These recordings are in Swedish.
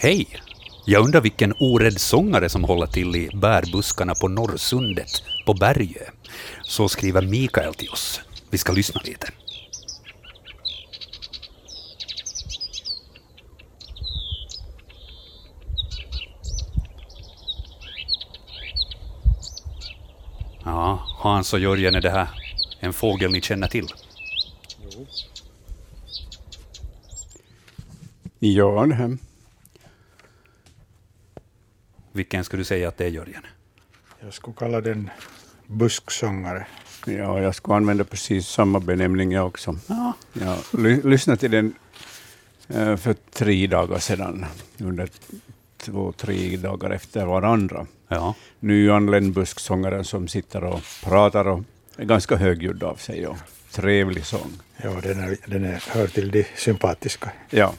Hej! Jag undrar vilken orädd sångare som håller till i bärbuskarna på Norrsundet på Bergö. Så skriver Mikael till oss. Vi ska lyssna lite. Ja, Hans och Jörgen, är det här en fågel ni känner till? Ja, det här. Vilken skulle du säga att det är, Jörgen? Jag skulle kalla den busksångare. Ja, jag skulle använda precis samma benämning jag också. Ja. Jag ly lyssnade till den eh, för tre dagar sedan, under två, tre dagar efter varandra. Ja. Nyanländ busksångare som sitter och pratar och är ganska högljudd av sig och trevlig sång. Ja, den, är, den är, hör till de sympatiska. Ja,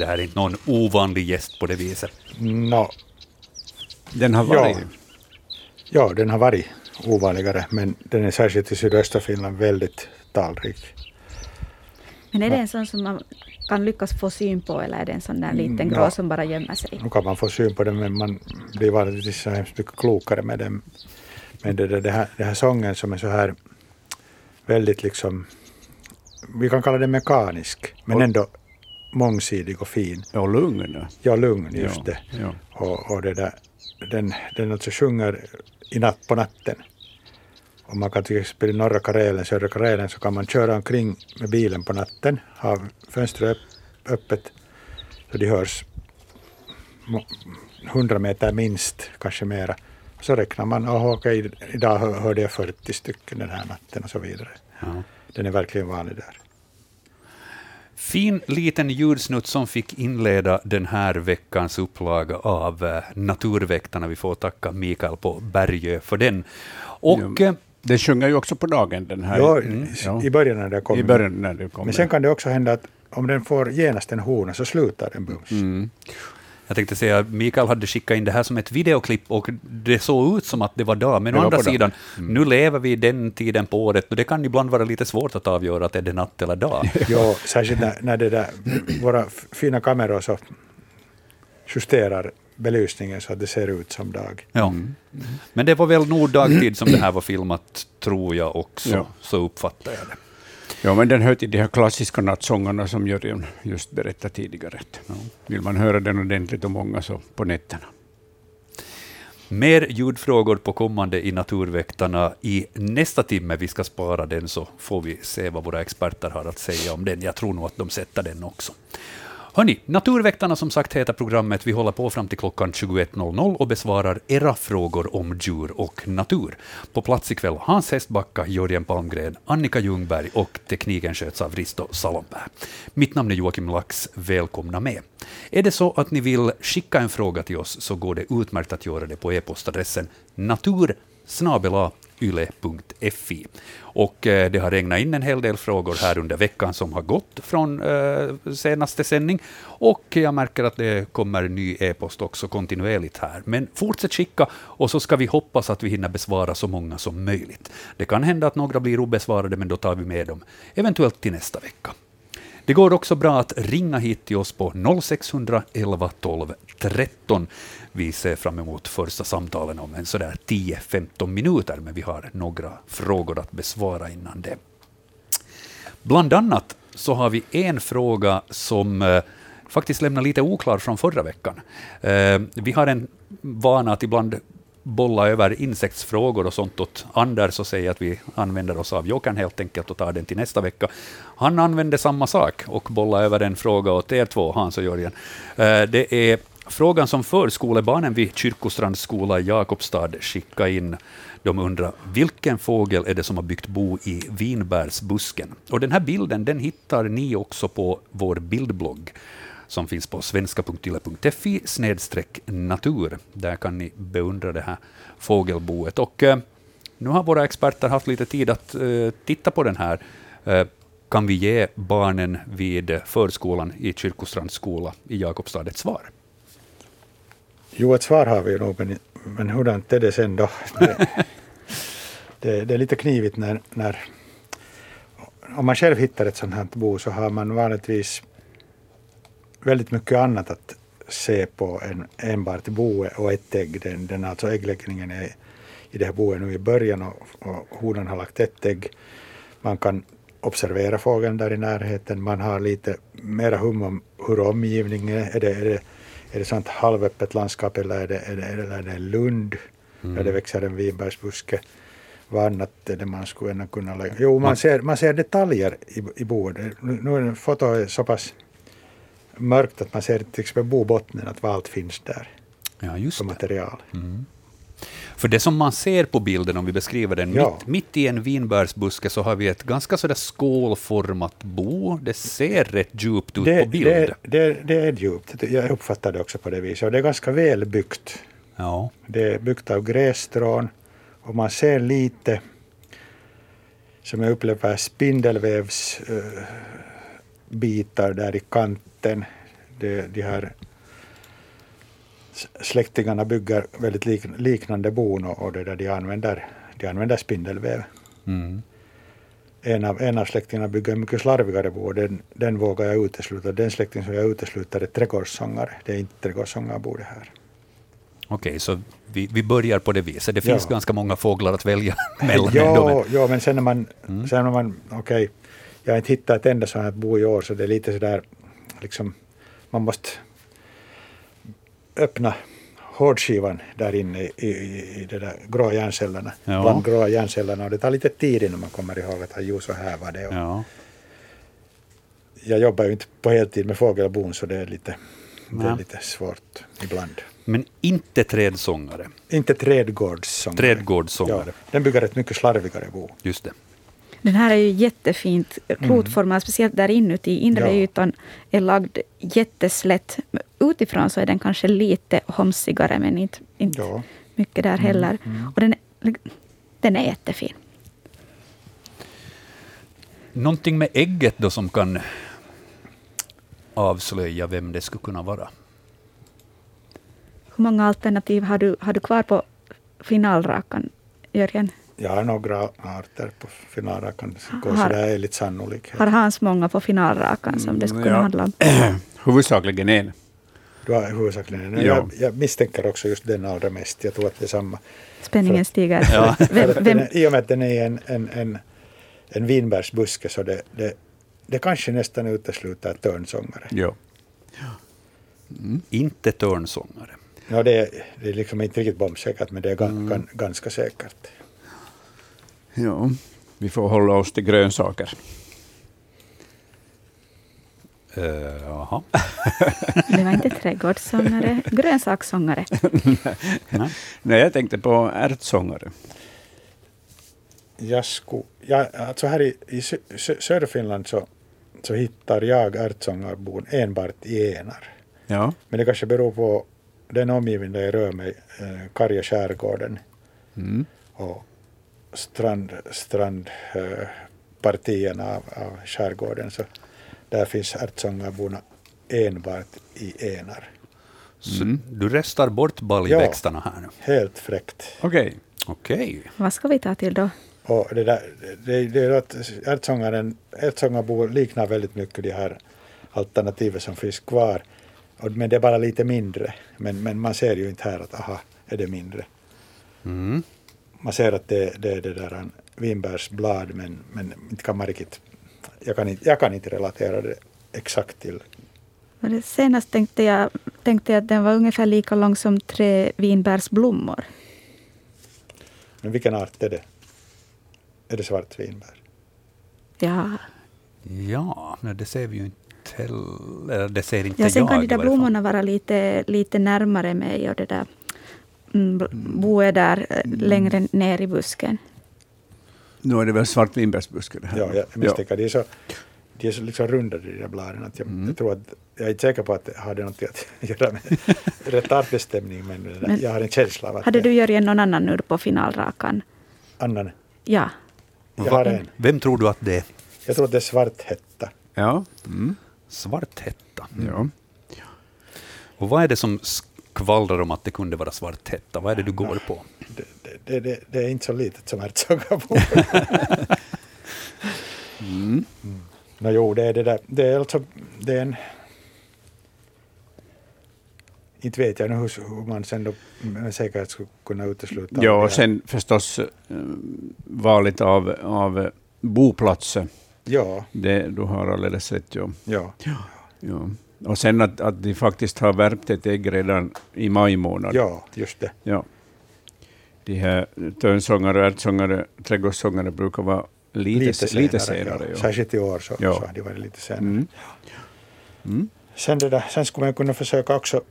Det här är inte någon ovanlig gäst på det viset. Nå, den har Ja. varit... ja, den har varit ovanligare, men den är särskilt i sydöstra Finland väldigt talrik. Men är det en sån som man kan lyckas få syn på eller är det en sån där liten Mm, grå ja. som bara gömmer sig? Nu kan man få syn på den, men man blir vanligtvis så hemskt mycket klokare med den. Men det, det, det, här, det här sången som är så här väldigt liksom, vi kan kalla den mekanisk, men ändå mångsidig och fin. Ja, lugn. Ja, lugn, just ja, det. Ja. Och, och det där, den, den alltså sjunger i natt på natten. Om man kan till exempel i norra Karelen, södra Karelen, så kan man köra omkring med bilen på natten, ha fönstret öpp- öppet, så de hörs må- 100 meter minst, kanske mera. Så räknar man, oh, okej, idag hör- hörde jag 40 stycken den här natten och så vidare. Ja. Den är verkligen vanlig där. Fin liten ljudsnutt som fick inleda den här veckans upplaga av eh, Naturväktarna. Vi får tacka Mikael på Bergö för den. Och Ja. eh, Den sjunger ju också på dagen, den här. Ja, Mm, i- ja. I början när det kommer. I början när det kommer. Men sen kan det också hända att om den får genast en hona så slutar den bums. Mm. Jag tänkte säga att Mikael hade skickat in det här som ett videoklipp och det såg ut som att det var dag. Men å andra sidan, Mm. nu lever vi den tiden på året och det kan ibland vara lite svårt att avgöra att är det natt eller dag. Jo, särskilt när, när det där, våra fina kameror så justerar belysningen så att det ser ut som dag. Ja. Men det var väl nog dagtid som det här var filmat, tror jag också. Ja. Så uppfattar jag det. Ja, men den hör till de här klassiska nattsångarna som Jörgen just berättade tidigare. Ja. Vill man höra den ordentligt och många så på nätterna. Mer ljudfrågor på kommande i Naturväktarna i nästa timme. Vi ska spara den så får vi se vad våra experter har att säga om den. Jag tror nog att de sätter den också. Hörni, Naturväktarna som sagt heter programmet. Vi håller på fram till klockan 21.00 och besvarar era frågor om djur och natur. På plats ikväll Hans Hästbacka, Jörgen Palmgren, Annika Ljungberg och tekniken sköts av Risto Salomberg. Mitt namn är Joakim Lax. Välkomna med. Är det så att ni vill skicka en fråga till oss så går det utmärkt att göra det på e-postadressen natur yle.fi. Och eh, det har regnat in en hel del frågor här under veckan som har gått från eh, senaste sändning. Och jag märker att det kommer ny e-post också kontinuerligt här. Men fortsätt skicka och så ska vi hoppas att vi hinner besvara så många som möjligt. Det kan hända att några blir obesvarade, men då tar vi med dem eventuellt till nästa vecka. Det går också bra att ringa hit till oss på 0611 12 13. Vi ser fram emot första samtalen om en sådär 10-15 minuter, men vi har några frågor att besvara innan det. Bland annat så har vi en fråga som eh, faktiskt lämnar lite oklar från förra veckan. Eh, vi har en vana att ibland bolla över insektsfrågor och sånt åt Anders och säga att vi använder oss av Jokern helt enkelt och tar den till nästa vecka. Han använde samma sak och bollade över en fråga åt er två, Hans och Jörgen. Eh, det är frågan som förskolebarnen vid Kyrkostrands skola i Jakobstad skickade in. De undrar vilken fågel är det som har byggt bo i vinbärsbusken? Och den här bilden den hittar ni också på vår bildblogg som finns på svenska.yle.fi natur. Där kan ni beundra det här fågelboet. Och, eh, nu har våra experter haft lite tid att eh, titta på den här. Eh, kan vi ge barnen vid förskolan i Kyrkostrands skola i Jakobstad ett svar? Jo, ett svar har vi nog, men, men hurdant är det sen då? Det, det, det är lite knivigt när, när... Om man själv hittar ett sånt här bo så har man vanligtvis väldigt mycket annat att se på än enbart boe och ett ägg. Den, den alltså äggläggningen är i det här boet nu i början och, och honan har lagt ett ägg. Man kan observera fågeln där i närheten. Man har lite mera hum om hur omgivningen är. Är det, är det, är det sånt halvöppet landskap eller är det, är det, är det, är det lund Mm. där det växer en vinbärsbuske? Vad annat är det man skulle kunna lägga? Jo, man ser, man ser detaljer i, i boet. Nu, är fotot så pass mörkt att man ser till exempel bobottnen, att vad allt finns där Ja, just för material. För det som man ser på bilden, om vi beskriver den, Ja. mitt, mitt i en vinbärsbuske så har vi ett ganska sådär skålformat bo. Det ser rätt djupt ut Det, på bild. det, det, det är djupt. Jag uppfattar det också på det viset. Och det är ganska väl byggt. Ja. Det är byggt av grässtrån och man ser lite, som jag upplever, spindelvävsbitar uh, där i kanten. Det, de här släktingarna bygger väldigt lik, liknande bon och, och det där de använder, de använder spindelväv. Mm. En av, en av släktingarna bygger en mycket slarvigare bo och den, den vågar jag utesluta. Den släkting som jag utesluter är trädgårdssångare. Det är inte trädgårdssångarbo det här. Okej, så vi, vi börjar på det viset. Det finns Ja. ganska många fåglar att välja mellan. ändå, Ja, men- ja, men sen när man, sen när man okej, jag har inte hittat ett enda sånt här bo i år så det är lite sådär, liksom, man måste öppna hårdskivan där inne i, i, i de där grå hjärncellerna, Ja. bland grå hjärncellerna och det tar lite tid innan man kommer ihåg att jo, så här var det. Och Ja. Jag jobbar ju inte på heltid med fågelbon så det är lite, det Ja. är lite svårt ibland. Men inte trädsångare. Inte trädgårdssångare. Trädgårdssångare. Ja, den bygger ett mycket slarvigare bo. Just det. Den här är ju jättefint klotformad, speciellt där inuti. Inre Ja. ytan är lagd jätteslätt. Utifrån så är den kanske lite homsigare, men inte, inte Ja. mycket där heller. Och den, är- den är jättefin. Någonting med ägget då som kan avslöja vem det skulle kunna vara. Hur många alternativ har du, har du kvar på finalrakan, Jörgen? Jag har några arter på finalrakan. Har- sådär enligt sannolikhet. Har Hans många på finalrakan som det skulle kunna ja. handla om? Huvudsakligen en. Du har huvudsakligen en. Ja. Jag, jag misstänker också just den allra mest. Jag tror att det är samma. Spänningen stiger. Ja. För Vem, vem, är, I och med att den är en, en, en, en vinbärsbuske så det, det, det kanske nästan utesluter törnsångare. Ja. Inte törnsångare. Ja, det, är, det är liksom inte riktigt bombsäkert men det är gan, gan, ganska säkert. Ja. Vi får hålla oss till grönsaker. Uh, jaha. det var inte trädgårdssångare, grönsakssångare. Nej. Nej, jag tänkte på ärtsångare. Jag sku, jag, alltså här i, i sö, sö, södra Finland så, så hittar jag ärtsångarbon enbart i enar. Ja. Men det kanske beror på den omgivning där jag rör mig, eh, karga skärgården Mm. och strand, strandpartierna eh, partierna av, av skärgården. Så där finns ärtsångarborna enbart i enar. Så Mm. du restar bort baljväxterna här nu. Helt fräckt. Okej. Okej. Vad ska vi ta till då? Och det, där, det, det är att ärtsångaren, ärtsångarbor liknar väldigt mycket de här alternativen som finns kvar. Men det är bara lite mindre. Men, men man ser ju inte här att aha, är det mindre. Mm. Man ser att det, det är det där en vinbärsblad men, men inte kan man riktigt, jag kan inte, jag kan inte relatera det exakt till. Senast tänkte jag, tänkte jag att den var ungefär lika lång som tre vinbärsblommor. Men vilken art är det? Är det svartvinbär? Ja, Ja, nej, det ser vi ju inte heller. Eller Det ser inte ja sen jag kan de där blommorna vara lite, lite närmare mig och det där mm, bl- boet där eh, längre ner i busken. Nu är det väl svartvinbärsbuske det här? Ja, jag misstänker. De är så, de är så liksom rundade de där bladen. Att jag, Mm. jag, tror att, jag är inte säker på att det hade något att göra med rätt artbestämning men, Men- jag har en känsla av att Hade det du Jörgen någon annan nu på finalrakan? annan. Ja. Jag har en. Vem tror du att det är? Jag tror att det är svarthätta. Ja. Mm. Svarthätta. ja. Och vad är det som skvallrar om att det kunde vara svarthätta? Vad är det du går på? Det, det, det, det, är inte så litet som ärtsångarbon. Mm. Nå jo, det är det där. Det är alltså, det är en, inte vet jag nu hur, hur man sen då med säkerhet skulle kunna utesluta. Ja, och sen förstås eh, valet av, av boplatser. Ja, Det, du har alldeles rätt. Ja. ja. Ja. Och sen att, att de faktiskt har värpt ett ägg redan i maj månad. ja, just det. Ja. De här tönsångare, ärtsångare, trädgårdssångare brukar vara lite, lite senare. ja. ja. Särskilt i år så, Ja. så har de varit lite senare. Mm. Mm. Sen, det där, sen skulle man kunna försöka också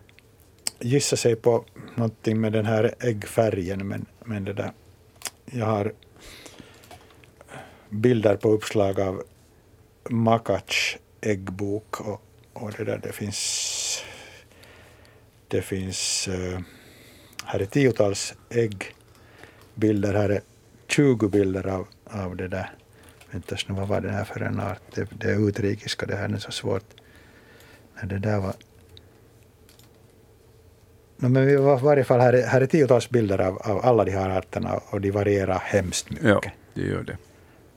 gissa sig på någonting med den här äggfärgen. Men, men det där, jag har bilder på uppslag av Makats äggbok. Och, och det, där, det finns, det finns eh, här är tiotals äggbilder. Här är 20 bilder av, av det där. Väntas nu, vad var det här för en art? Det, det är utrikiska, det här är så svårt. Nej, det där var... No, men vi var i varje fall här, är- här är tiotals bilder av, av alla de här arterna och de varierar hemskt mycket. Ja, det gör det.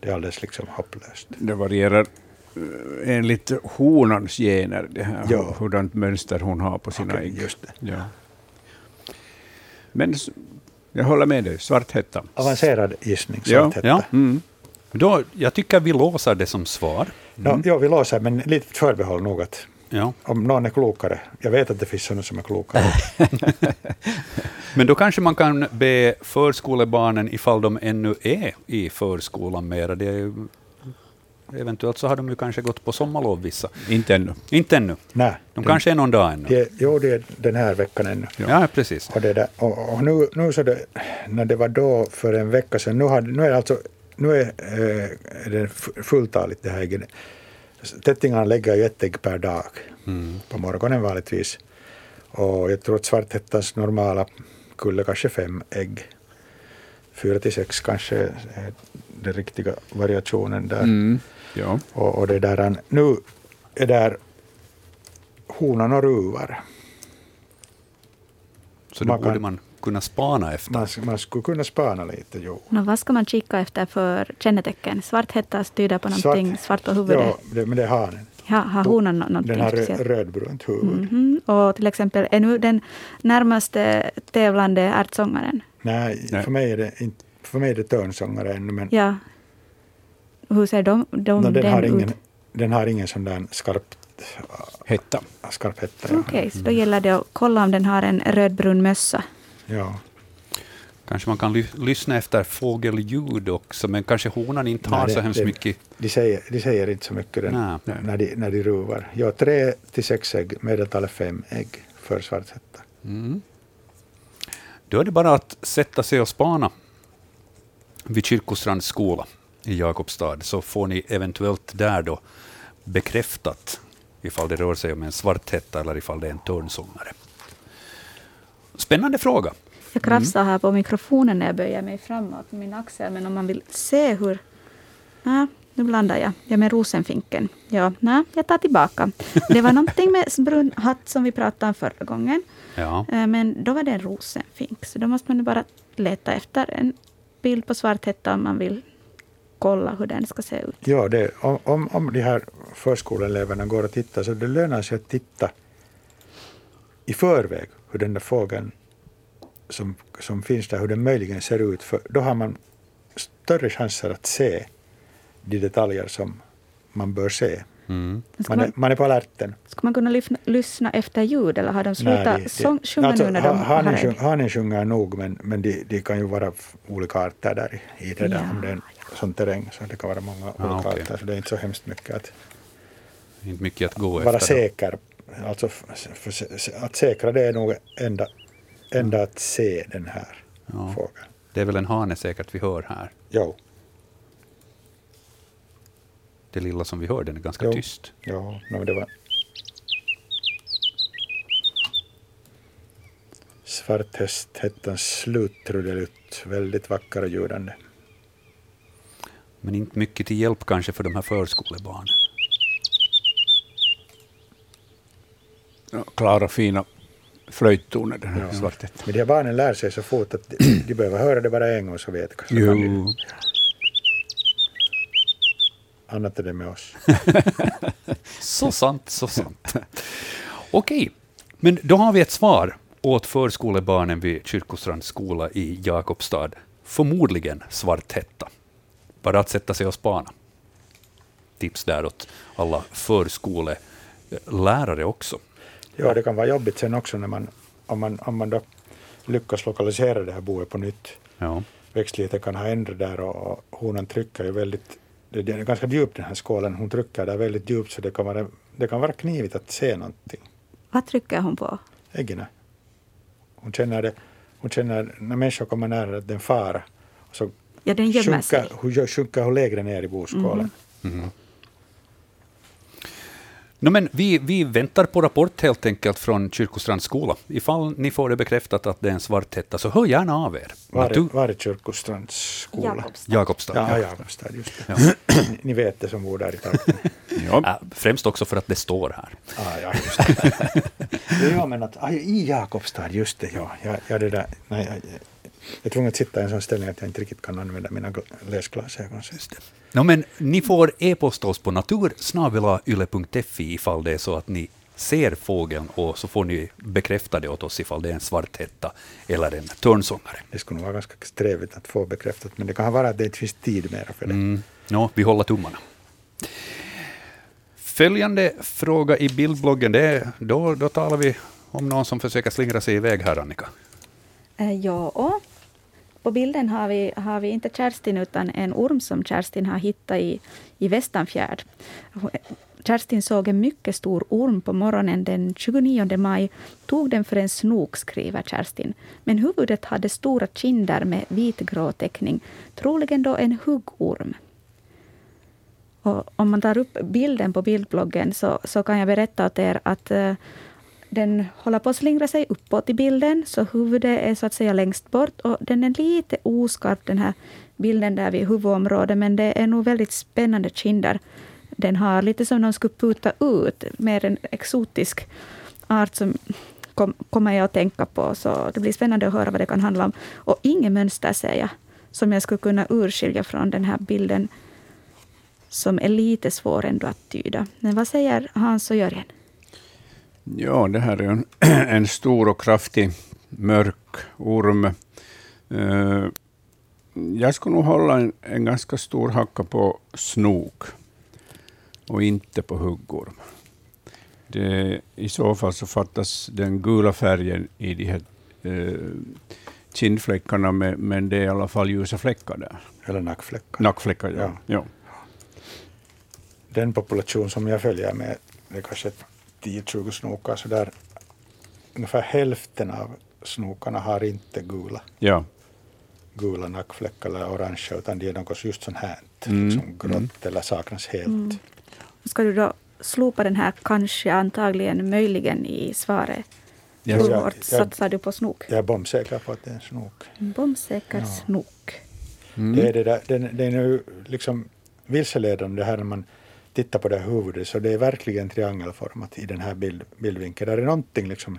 Det är alldeles liksom hopplöst. Det varierar enligt honans gener, det här, Ja. hurdant mönster hon har på sina Okej, ägg. just det. Ja. Men jag håller med dig, svarthätta. Avancerad gissning, Ja, svarthätta. ja. Mm. Då, jag tycker vi låser det som svar. Nå, ja, vi låser, men litet förbehåll nog att Ja. om någon är klokare, jag vet att det finns sådana som är klokare, Men då kanske man kan be förskolebarnen, ifall de ännu är i förskolan mera, det eventuellt så har de ju kanske gått på sommarlov vissa. Inte ännu. Inte ännu. nej. De kanske är någon dag ännu. Det, jo, det är den här veckan ännu. Ja, precis. Och, det där, och, och nu, nu så det, när det var då för en vecka sedan, nu, hade, nu är det alltså nu är, eh, är det fu- fulltaligt det här ägget. Tättingarna lägger ju ett ägg per dag Mm. på morgonen vanligtvis. Och jag tror att svarthättans normala kulle kanske fem ägg. Fyra till sex kanske är den riktiga variationen där. Mm. Ja. Och, och det där, nu är där honan och ruvar. Så då Man kan- borde man kunna spana efter. Man, man skulle kunna spana lite, jo. Nå, vad ska man kika efter för kännetecken? Svarthätta tyder på Svart- någonting svart på huvudet. Ja, det, men det är hanen. Ja, har honan nå- någonting Den har rö- rödbrunt huvud. Mhm. Och till exempel, är nu den närmaste tävlande ärtsångaren? Nej, Nej. För, mig är det inte, för mig är det törnsångare ännu, men Ja. Hur ser de, de no, den, den har ut? ingen, den har ingen sån där skarp, Hetta. skarp hetta. Ja. Okej, så då gäller det att kolla om den har en rödbrun mössa. Ja. Kanske man kan ly- lyssna efter fågelljud också, men kanske honan inte Nej, har det- så hemskt det- mycket. De, säger, de säger inte så mycket den, Nej. när, de, när de ruvar. Ja, tre till sex ägg, medeltalet fem ägg för svarthätta. Mm. Då är det bara att sätta sig och spana vid Kyrkostrands skola i Jakobstad, så får ni eventuellt där då bekräftat ifall det rör sig om en svarthätta eller ifall det är en törnsångare. Spännande fråga. Jag krafsar här på mikrofonen när jag böjer mig framåt med min axel, men om man vill se hur... Nej, nu blandar jag. Jag med rosenfinken. Ja, nej, jag tar tillbaka. Det var någonting med brun hatt som vi pratade om förra gången. Ja. Eh, Men då var det en rosenfink. Så då måste man bara leta efter en bild på svarthätta om man vill kolla hur den ska se ut. Ja, det, om, om, om de här förskoleeleverna går och tittar så det lönar sig att titta i förväg hur den där fågeln som, som finns där, hur den möjligen ser ut. För då har man större chanser att se de detaljer som man bör se. Mm. Man är, man, man är på alerten. ska man kunna lyssna, lyssna efter ljud eller har de slutat det- det- sjunga alltså, nu när de ha- har hanen, sjung, hanen sjunger nog, men, men de, de kan ju vara olika arter där i, i det där, Ja, om det är en sån terräng. Så det kan vara många olika Ah, okej. arter, så det är inte så hemskt mycket att Inte mycket att gå vara efter. säker. Alltså, för, att säkra det är nog enda, enda att se den här Ja. fågeln. Det är väl en hane säkert vi hör här. Jo, Det lilla som vi hör, den är ganska Jo. tyst. jo no, det var Svarthästhättans sluttrudelutt, väldigt vacker och ljudande. Men inte mycket till hjälp kanske för de här förskolebarnen. Ja, klara, fina flöjttoner, den här Ja. svarthättan. Men de här barnen lär sig så fort att de, de behöver höra det bara en gång så vet så kan de. Jo. Annat är det med oss. Så sant, så sant. Okej, Men då har vi ett svar åt förskolebarnen vid Kyrkostrands skola i Jakobstad. Förmodligen Svarthätta. Bara att sätta sig och spana. Tips där åt alla förskolelärare också. Ja, det kan vara jobbigt sen också när man, om man, om man då lyckas lokalisera det här boet på nytt. Ja. Växtligheten kan ha ändrat där och, och honan trycker ju väldigt, det är ganska djupt den här skålen, hon trycker där väldigt djupt så det kan vara, det kan vara knivigt att se någonting. Vad trycker hon på? Äggen. Hon känner det, hon känner när människor kommer nära att den fara. Och så Ja, den gömmer sig. gör- sjunker hon lägre ner i boskålen. No, men vi, vi väntar på rapport helt enkelt från Kyrkostrands skola. Ifall ni får det bekräftat att det är en svarthätta, så hör gärna av er. Var, är, Natur- var är Kyrkostrands skola? Jakobstad. Jakobstad. Ja, ja. Jakobstad, just det. Ni- Ni vet det som bor där i trakten. Ja. Äh, främst också för att det står här. Ah, ja, just det. ja, men att, ah, I Jakobstad, just det. Ja, ja, ja, det där, nej, jag, är tvungen att sitta i en sån ställning att jag inte riktigt kan använda mina gl- läsglasögon. No, men ni får e-posta oss på natursnabelayle.fi ifall det är så att ni ser fågeln och så får ni bekräfta det åt oss ifall det är en svarthätta eller en törnsångare. Det skulle nog vara ganska trevligt att få bekräftat, men det kan vara att det inte finns tid mera för det. Mm. No, vi håller tummarna. Följande fråga i bildbloggen, det är, då, då talar vi om någon som försöker slingra sig iväg här, Annika. Eh, Ja, på bilden har vi, har vi inte Kerstin utan en orm som Kerstin har hittat i, i Västanfjärd. Kerstin såg en mycket stor orm på morgonen den 29 maj. Tog den för en snok, skriver Kerstin. Men huvudet hade stora kinder med vitgrå teckning. Troligen då en huggorm. Och om man tar upp bilden på bildbloggen så, så kan jag berätta åt er att eh, den håller på att slingra sig uppåt i bilden, så huvudet är så att säga längst bort. Och den är lite oskarp, den här bilden där vid huvudområdet, men det är nog väldigt spännande kinder. Den har lite som någon skulle puta ut, mer en exotisk art som kom, kommer jag att tänka på. Så det blir spännande att höra vad det kan handla om. Och inget mönster ser jag, som jag skulle kunna urskilja från den här bilden, som är lite svår ändå att tyda. Men vad säger Hans och Jörgen? Ja, det här är en, en stor och kraftig mörk orm. Eh, jag skulle nog hålla en, en ganska stor hacka på snok och inte på huggorm. Det, I så fall så fattas den gula färgen i de här eh, kindfläckarna, men, men det är i alla fall ljusa fläckar där. Eller nackfläckar. Nackfläckar, ja. Ja. ja. Den population som jag följer med, det är kanske 10-20 snokar, så där ungefär hälften av snokarna har inte gula, ja. gula nackfläckar eller orange, utan de är något just sånt här, Mm, som grått eller saknas helt. Mm. Ska du då slopa den här kanske, antagligen, möjligen i svaret? Ja, Hur hårt satsar du på snok? Jag är bombsäker på att det är en snok. Bombsäker Ja. snok. Mm. Det är, det där, den, den är ju liksom vilseledande det här när man tittar på det här huvudet, så det är verkligen triangelformat i den här bild, bildvinkeln. Där är någonting, liksom,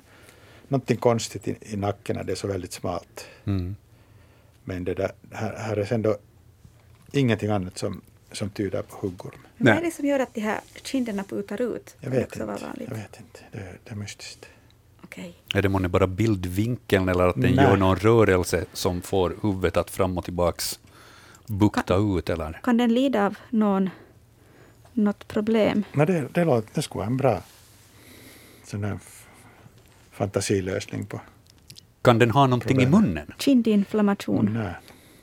någonting konstigt i, i nacken när det är så väldigt smalt. Mm. Men det där, här, här är sen då ingenting annat som, som tyder på huggorm. Men Vad är det som gör att de här kinderna putar ut? Jag Kan vet inte. Jag vet inte. Det, det är mystiskt. Okej. Är det månne bara bildvinkeln eller att den Nej. gör någon rörelse som får huvudet att fram och tillbaks bukta ut? Eller? Kan den lida av någon, något problem? Men det, det, låter, det skulle vara en bra sån här fantasilösning på. Kan den ha någonting i Problemet. munnen? Kindinflammation? Nej.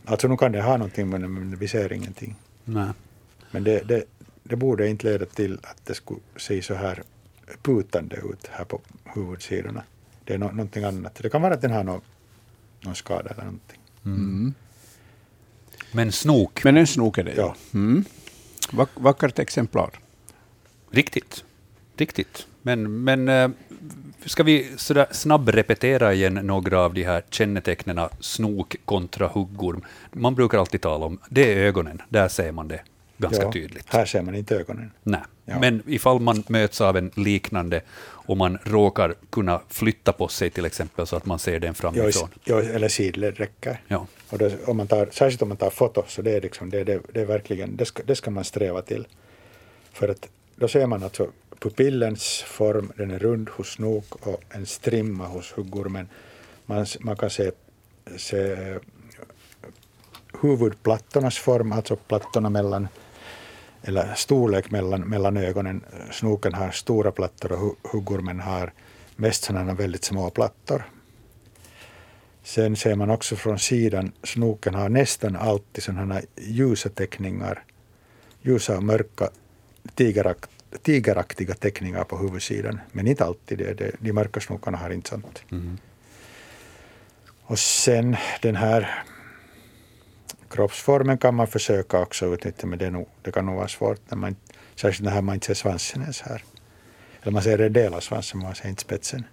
Alltså nu kan det ha någonting men, men vi ser ingenting. Nej. Men det, det, det borde inte leda till att det skulle se så här putande ut här på huvudsidorna. Det är no, någonting annat. Det kan vara att den har någon, någon skada eller någonting. Mm. Men snok, Men en snok är det, Ja. Mm. Vack, vackert exemplar. riktigt. Riktigt. Men, men eh, ska vi sådär snabbrepetera igen några av de här kännetecknen snok kontra huggorm? Man brukar alltid tala om, det är ögonen, där ser man det ganska Ja, tydligt. Här ser man inte ögonen. Nej. Ja. Men ifall man möts av en liknande och man råkar kunna flytta på sig till exempel så att man ser den framifrån. ja, eller sidled räcker. Ja. Och då, om man tar, särskilt om man tar foto, så det är, liksom, det, det, det är verkligen, det ska, det ska man sträva till. För att då ser man alltså pupillens form, den är rund hos snok och en strimma hos huggormen. Man, man kan se, se huvudplattornas form, alltså plattorna mellan eller storlek mellan, mellan ögonen. Snoken har stora plattor och huggormen har mest sådana väldigt små plattor. Sen ser man också från sidan, snoken har nästan alltid sådana ljusa teckningar, ljusa och mörka tigerakt, tigeraktiga teckningar på huvudsidan. Men inte alltid, det, det, de mörka snokarna har inte sånt. Mm. Och sen den här kroppsformen kan man försöka också utnyttja, men det, nog, det kan nog vara svårt, när man, särskilt när man inte ser svansen ens här. Eller man ser en del av svansen, man ser inte spetsen.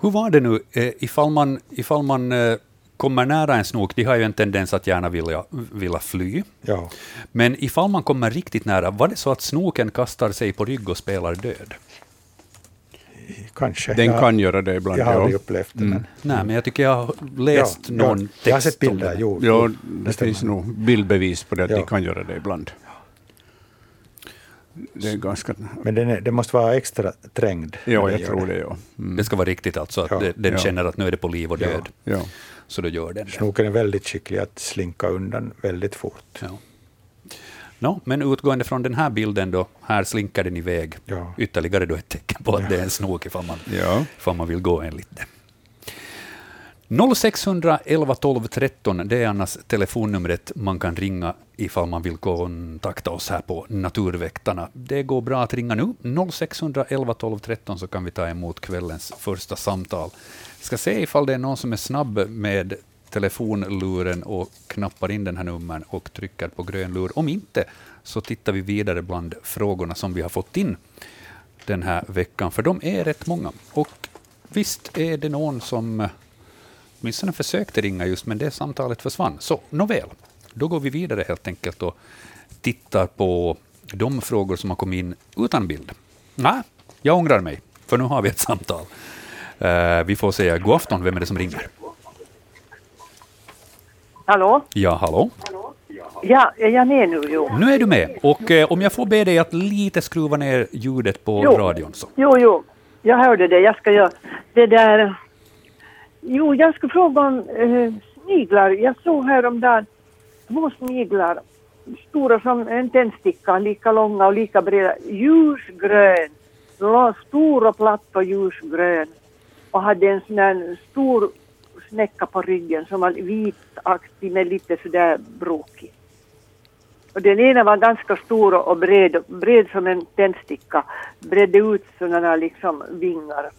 Hur var det nu, eh, ifall man, ifall man eh, kommer nära en snok, de har ju en tendens att gärna vilja, vilja fly. Ja. Men ifall man kommer riktigt nära, var det så att snoken kastar sig på rygg och spelar död? Kanske. Den jag, kan göra det ibland. Jag har aldrig upplevt det. Mm. Men, Nej, men jag tycker jag har läst ja, någon ja, text Jag har sett bilder, jo. Ja, det, det finns nog bildbevis på det, att ja. de kan göra det ibland. Det är ganska... Men den, är, den måste vara extra trängd. Ja, jag tror det. det ja. Mm. Det ska vara riktigt alltså, att ja. den känner att nu är det på liv och död. Ja. Så då gör den det. Snoken är väldigt skicklig att slinka undan väldigt fort. No, men utgående från den här bilden, då, här slinker den iväg. Ja. Ytterligare då ett tecken på att ja. det är en snok ifall man, ja. ifall man vill gå enligt det. 0611 12 13, det är annars telefonnumret man kan ringa ifall man vill kontakta oss här på Naturväktarna. Det går bra att ringa nu. 0611 12 13 så kan vi ta emot kvällens första samtal. Jag ska se ifall det är någon som är snabb med telefonluren och knappar in den här numren och trycker på grön lur. Om inte, så tittar vi vidare bland frågorna som vi har fått in den här veckan, för de är rätt många. Och visst är det någon som eh, åtminstone försökte ringa just, men det samtalet försvann. Så nåväl, då går vi vidare helt enkelt och tittar på de frågor som har kommit in utan bild. Nej, jag ångrar mig, för nu har vi ett samtal. Uh, vi får säga god afton, vem är det som ringer? Hallå? Ja, hallå? Ja, är jag med nu? Jo. Nu är du med. Och eh, om jag får be dig att lite skruva ner ljudet på jo. radion. Så. Jo, jo, jag hörde det. Jag ska göra det där. Jo, jag ska fråga om eh, sniglar. Jag såg häromdagen små sniglar, stora som en tändsticka, lika långa och lika breda, ljusgrön. Stor och platt och ljusgrön och hade en sån här stor snäcka på ryggen som var vitaktig med lite sådär brokig. Och den ena var ganska stor och bred, bred som en tändsticka, bredde ut sådana liksom vingar.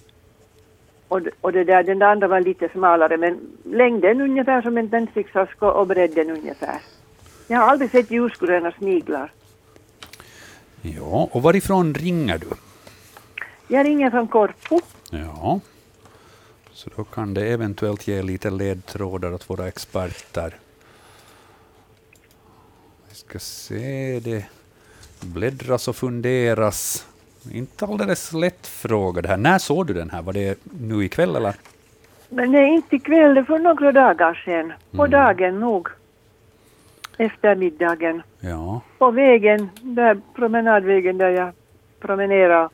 Och, och det där, den andra var lite smalare men längden ungefär som en tändsticka och bredden ungefär. Jag har aldrig sett ljusgröna sniglar. Ja, och varifrån ringer du? Jag ringer från Korpo. Ja. Så då kan det eventuellt ge lite ledtrådar åt våra experter. Vi ska se, det bläddras och funderas. Inte alldeles lätt fråga det här. När såg du den här? Var det nu ikväll eller? Men nej, inte ikväll, det för några dagar sedan. På mm. dagen nog. Eftermiddagen. Ja. På vägen, där promenadvägen där jag promenerade.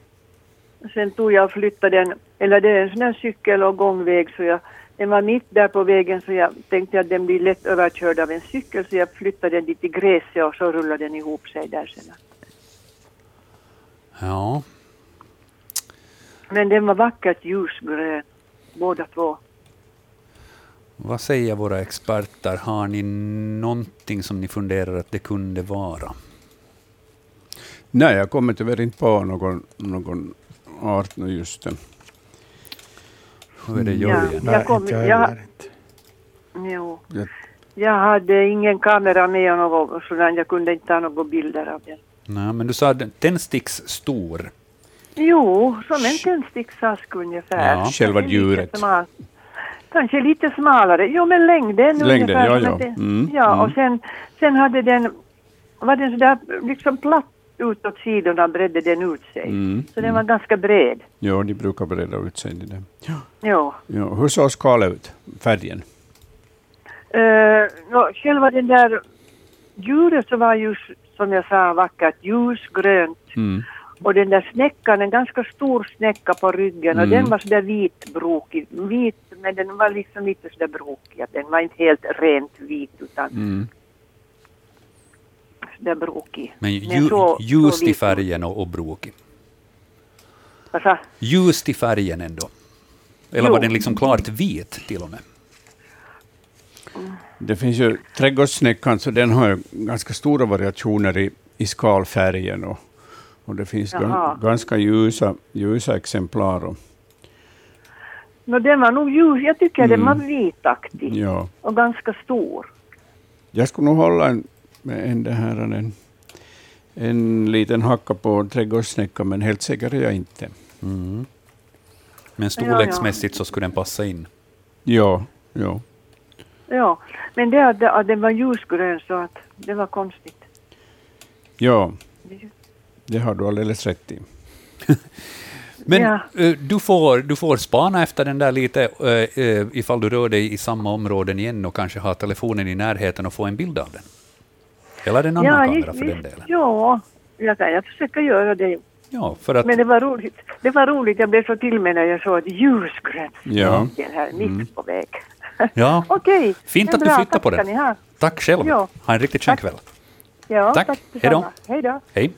Sen tog jag och flyttade den eller det är en sån här cykel och gångväg så jag, den var mitt där på vägen så jag tänkte att den blir lätt överkörd av en cykel så jag flyttade den dit i gräset och så rullade den ihop sig där sen. Ja. Men den var vackert ljusgrön, båda två. Vad säger våra experter? Har ni någonting som ni funderar att det kunde vara? Nej, jag kommer tyvärr inte på någon, någon art nu just. Hur är det Jörgen? Ja, jag, kom, jag, jo. jag hade ingen kamera med och sådant. Jag kunde inte ta några bilder av den. Nej, men du sa tändsticksstor. Jo, som en tändsticksask ungefär. Ja, själva djuret. Kanske lite smalare. Jo, men längden, längden ungefär. Ja, ja. Mm, ja mm. och sen, sen hade den, var den sådär liksom platt utåt sidorna bredde den ut sig. Mm, så den mm. var ganska bred. Ja, de brukar breda ut sig. Det Ja. Ja. ja. Hur såg skalet ut, färgen? Uh, no, själva den där djuret så var ju som jag sa vackert, ljusgrönt. Mm. Och den där snäckan, en ganska stor snäcka på ryggen och Mm. den var sådär vitbrokig. Vit, men den var liksom lite sådär brokig. att Den var inte helt rent vit utan Mm. Sådär brokig. Men ju, så- ljust så i vit- färgen och, och brokig. Vad sa? Ljust i färgen ändå. Eller Jo. var den liksom klart vit till och med? Det finns ju trädgårdssnäckan, så den har ju ganska stora variationer i, i skalfärgen. Och, och det finns Jaha. gan, ganska ljusa, ljusa exemplar. Och, No, den var nog ljus. Jag tycker den var vitaktig Mm. ja. och ganska stor. Jag skulle nog hålla en, med en, det här, en, en liten hacka på trädgårdssnäcka, men helt säker är jag inte. Mm. Men storleksmässigt så skulle den passa in. Ja, ja. Ja, men det att, att den var ljusgrön så att det var konstigt. ja, det har du alldeles rätt i. Men Ja. eh, du, får, du får spana efter den där lite eh, eh, ifall du rör dig i samma områden igen och kanske har telefonen i närheten och få en bild av den. Eller en annan ja, kamera för den delen. Ja, jag kan jag försöka göra det. Ja, för att, Men det var roligt. Det var roligt. Jag blev så till mig när jag såg ett ljusgrönt Ja. här mitt på väg. ja, Okej. Fint att du bra, flyttar på den. ha. tack själv. Ja. Ha en riktigt skön kväll. Ja, Tack. tack. Hej då. Hej då. Hej.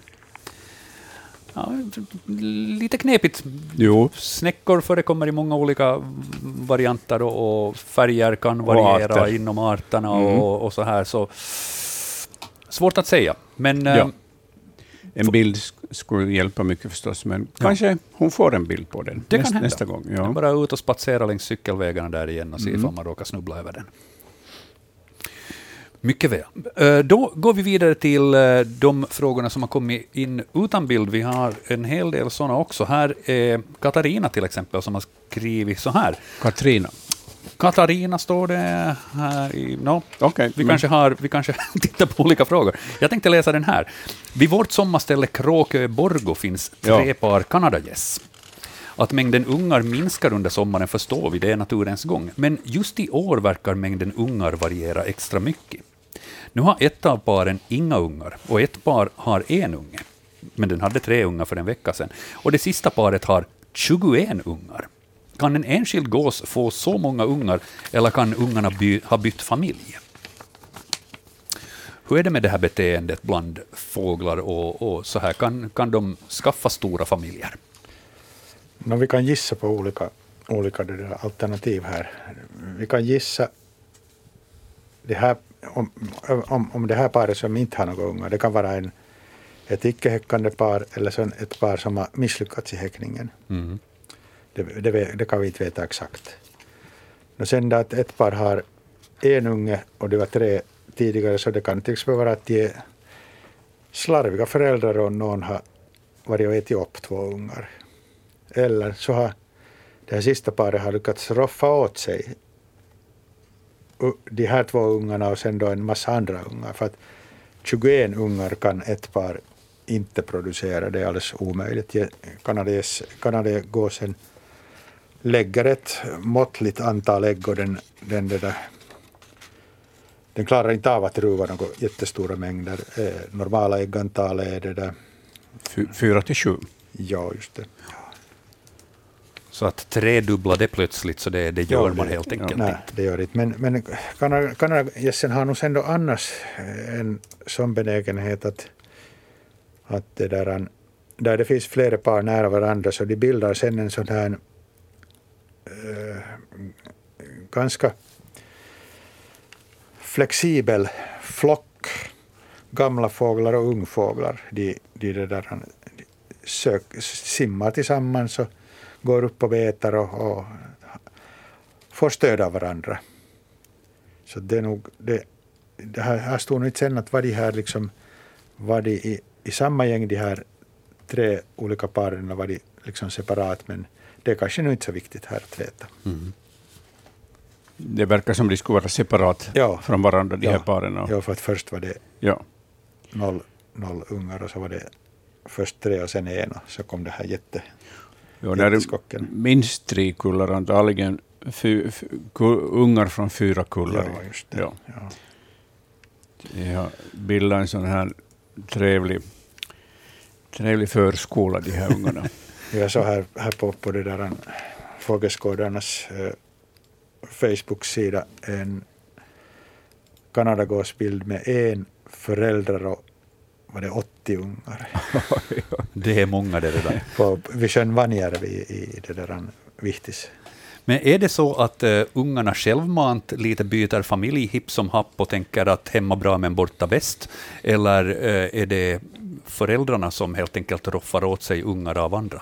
Ja, lite knepigt. Jo, Snäckor förekommer i många olika varianter och, och färger kan variera arter. inom arterna Mm. och, och så här. Så svårt att säga. Men Ja. eh, en bild sk- skulle hjälpa mycket förstås, men kanske hon får en bild på den Det kan nästa, hända. nästa gång. Ja. Ja. Bara ut och spatsera längs cykelvägarna där igen och se Mm. ifall man råkar snubbla över den. Mycket väl. Då går vi vidare till eh, de frågorna som har kommit in utan bild. Vi har en hel del sådana också. Här är Katarina till exempel som har skrivit så här. Katrina. Katarina står det här i... No. Okej, Vi, men- kanske har, vi kanske tittar på olika frågor. Jag tänkte läsa den här. Vid vårt sommarställe Kråkö Borgo finns tre Ja. par kanadagäss. Att mängden ungar minskar under sommaren förstår vi, det är naturens gång. Men just i år verkar mängden ungar variera extra mycket. Nu har ett av paren inga ungar och ett par har en unge. Men den hade tre ungar för en vecka sedan. Och det sista paret har 21 ungar. Kan en enskild gås få så många ungar eller kan ungarna by, ha bytt familj? Hur är det med det här beteendet bland fåglar och, och så här? Kan, kan de skaffa stora familjer? No, vi kan gissa på olika, olika alternativ här. Vi kan gissa det här, om, om, om det här paret som inte har några ungar. Det kan vara en, ett icke-häckande par eller så ett par som har misslyckats i häckningen. Mm. Det, det, det kan vi inte veta exakt. Och sen att ett par har en unge och det var tre tidigare så det kan till exempel vara att de är slarviga föräldrar och någon har varit och ätit upp två ungar. Eller så har det här sista paret har lyckats roffa åt sig de här två ungarna och sen då en massa andra ungar. För att 21 ungar kan ett par inte producera, det är alldeles omöjligt. Je- Kanades, kanadagåsen lägger ett måttligt antal ägg och den, den, där, den klarar inte av att ruva några jättestora mängder. Eh, normala äggantalet är det där, Fy- Fyra till sju. ja just det. Så att tredubbla det plötsligt, så det, det gör Ja, man det- helt enkelt Nej, inte. det gör det inte. Men, men Kanada- kanadagässen har nog sen då annars eh, en sån benägenhet att, att det där, där det finns flera par nära varandra så de bildar sen en sån här eh, ganska flexibel flock gamla fåglar och ungfåglar. De, de, det där, de sök, simmar tillsammans och går upp och betar och, och får stöd av varandra. Så det är nog, det, det här, här står nog inte sen att var de här liksom, var de i, i samma gäng de här tre olika paren var de liksom separat men det är kanske nu inte så viktigt här att veta. Mm. Det verkar som de skulle vara separat Ja. från varandra, de Ja. här paren. och- Ja, för att först var det Ja. noll, noll ungar och så var det först tre och sen en och så kom det här jätte... Är Jätteskocken. minst tre kullar, antagligen fy, fy, ungar från fyra kullar. Ja, just det. Ja. Ja. De har bildat en sån här trevlig, trevlig förskola, de här ungarna. Jag såg här, här på, på det där Fågelskådarnas eh, Facebook-sida en Kanadagåsbild med en förälder och var det 80 ungar. Det är många det redan. På, vid sjön Vanjärvi i, i det där Vihtis. Men är det så att uh, ungarna självmant lite byter familj hipp som happ och tänker att hemma bra men borta bäst? Eller uh, är det föräldrarna som helt enkelt roffar åt sig ungar av andra?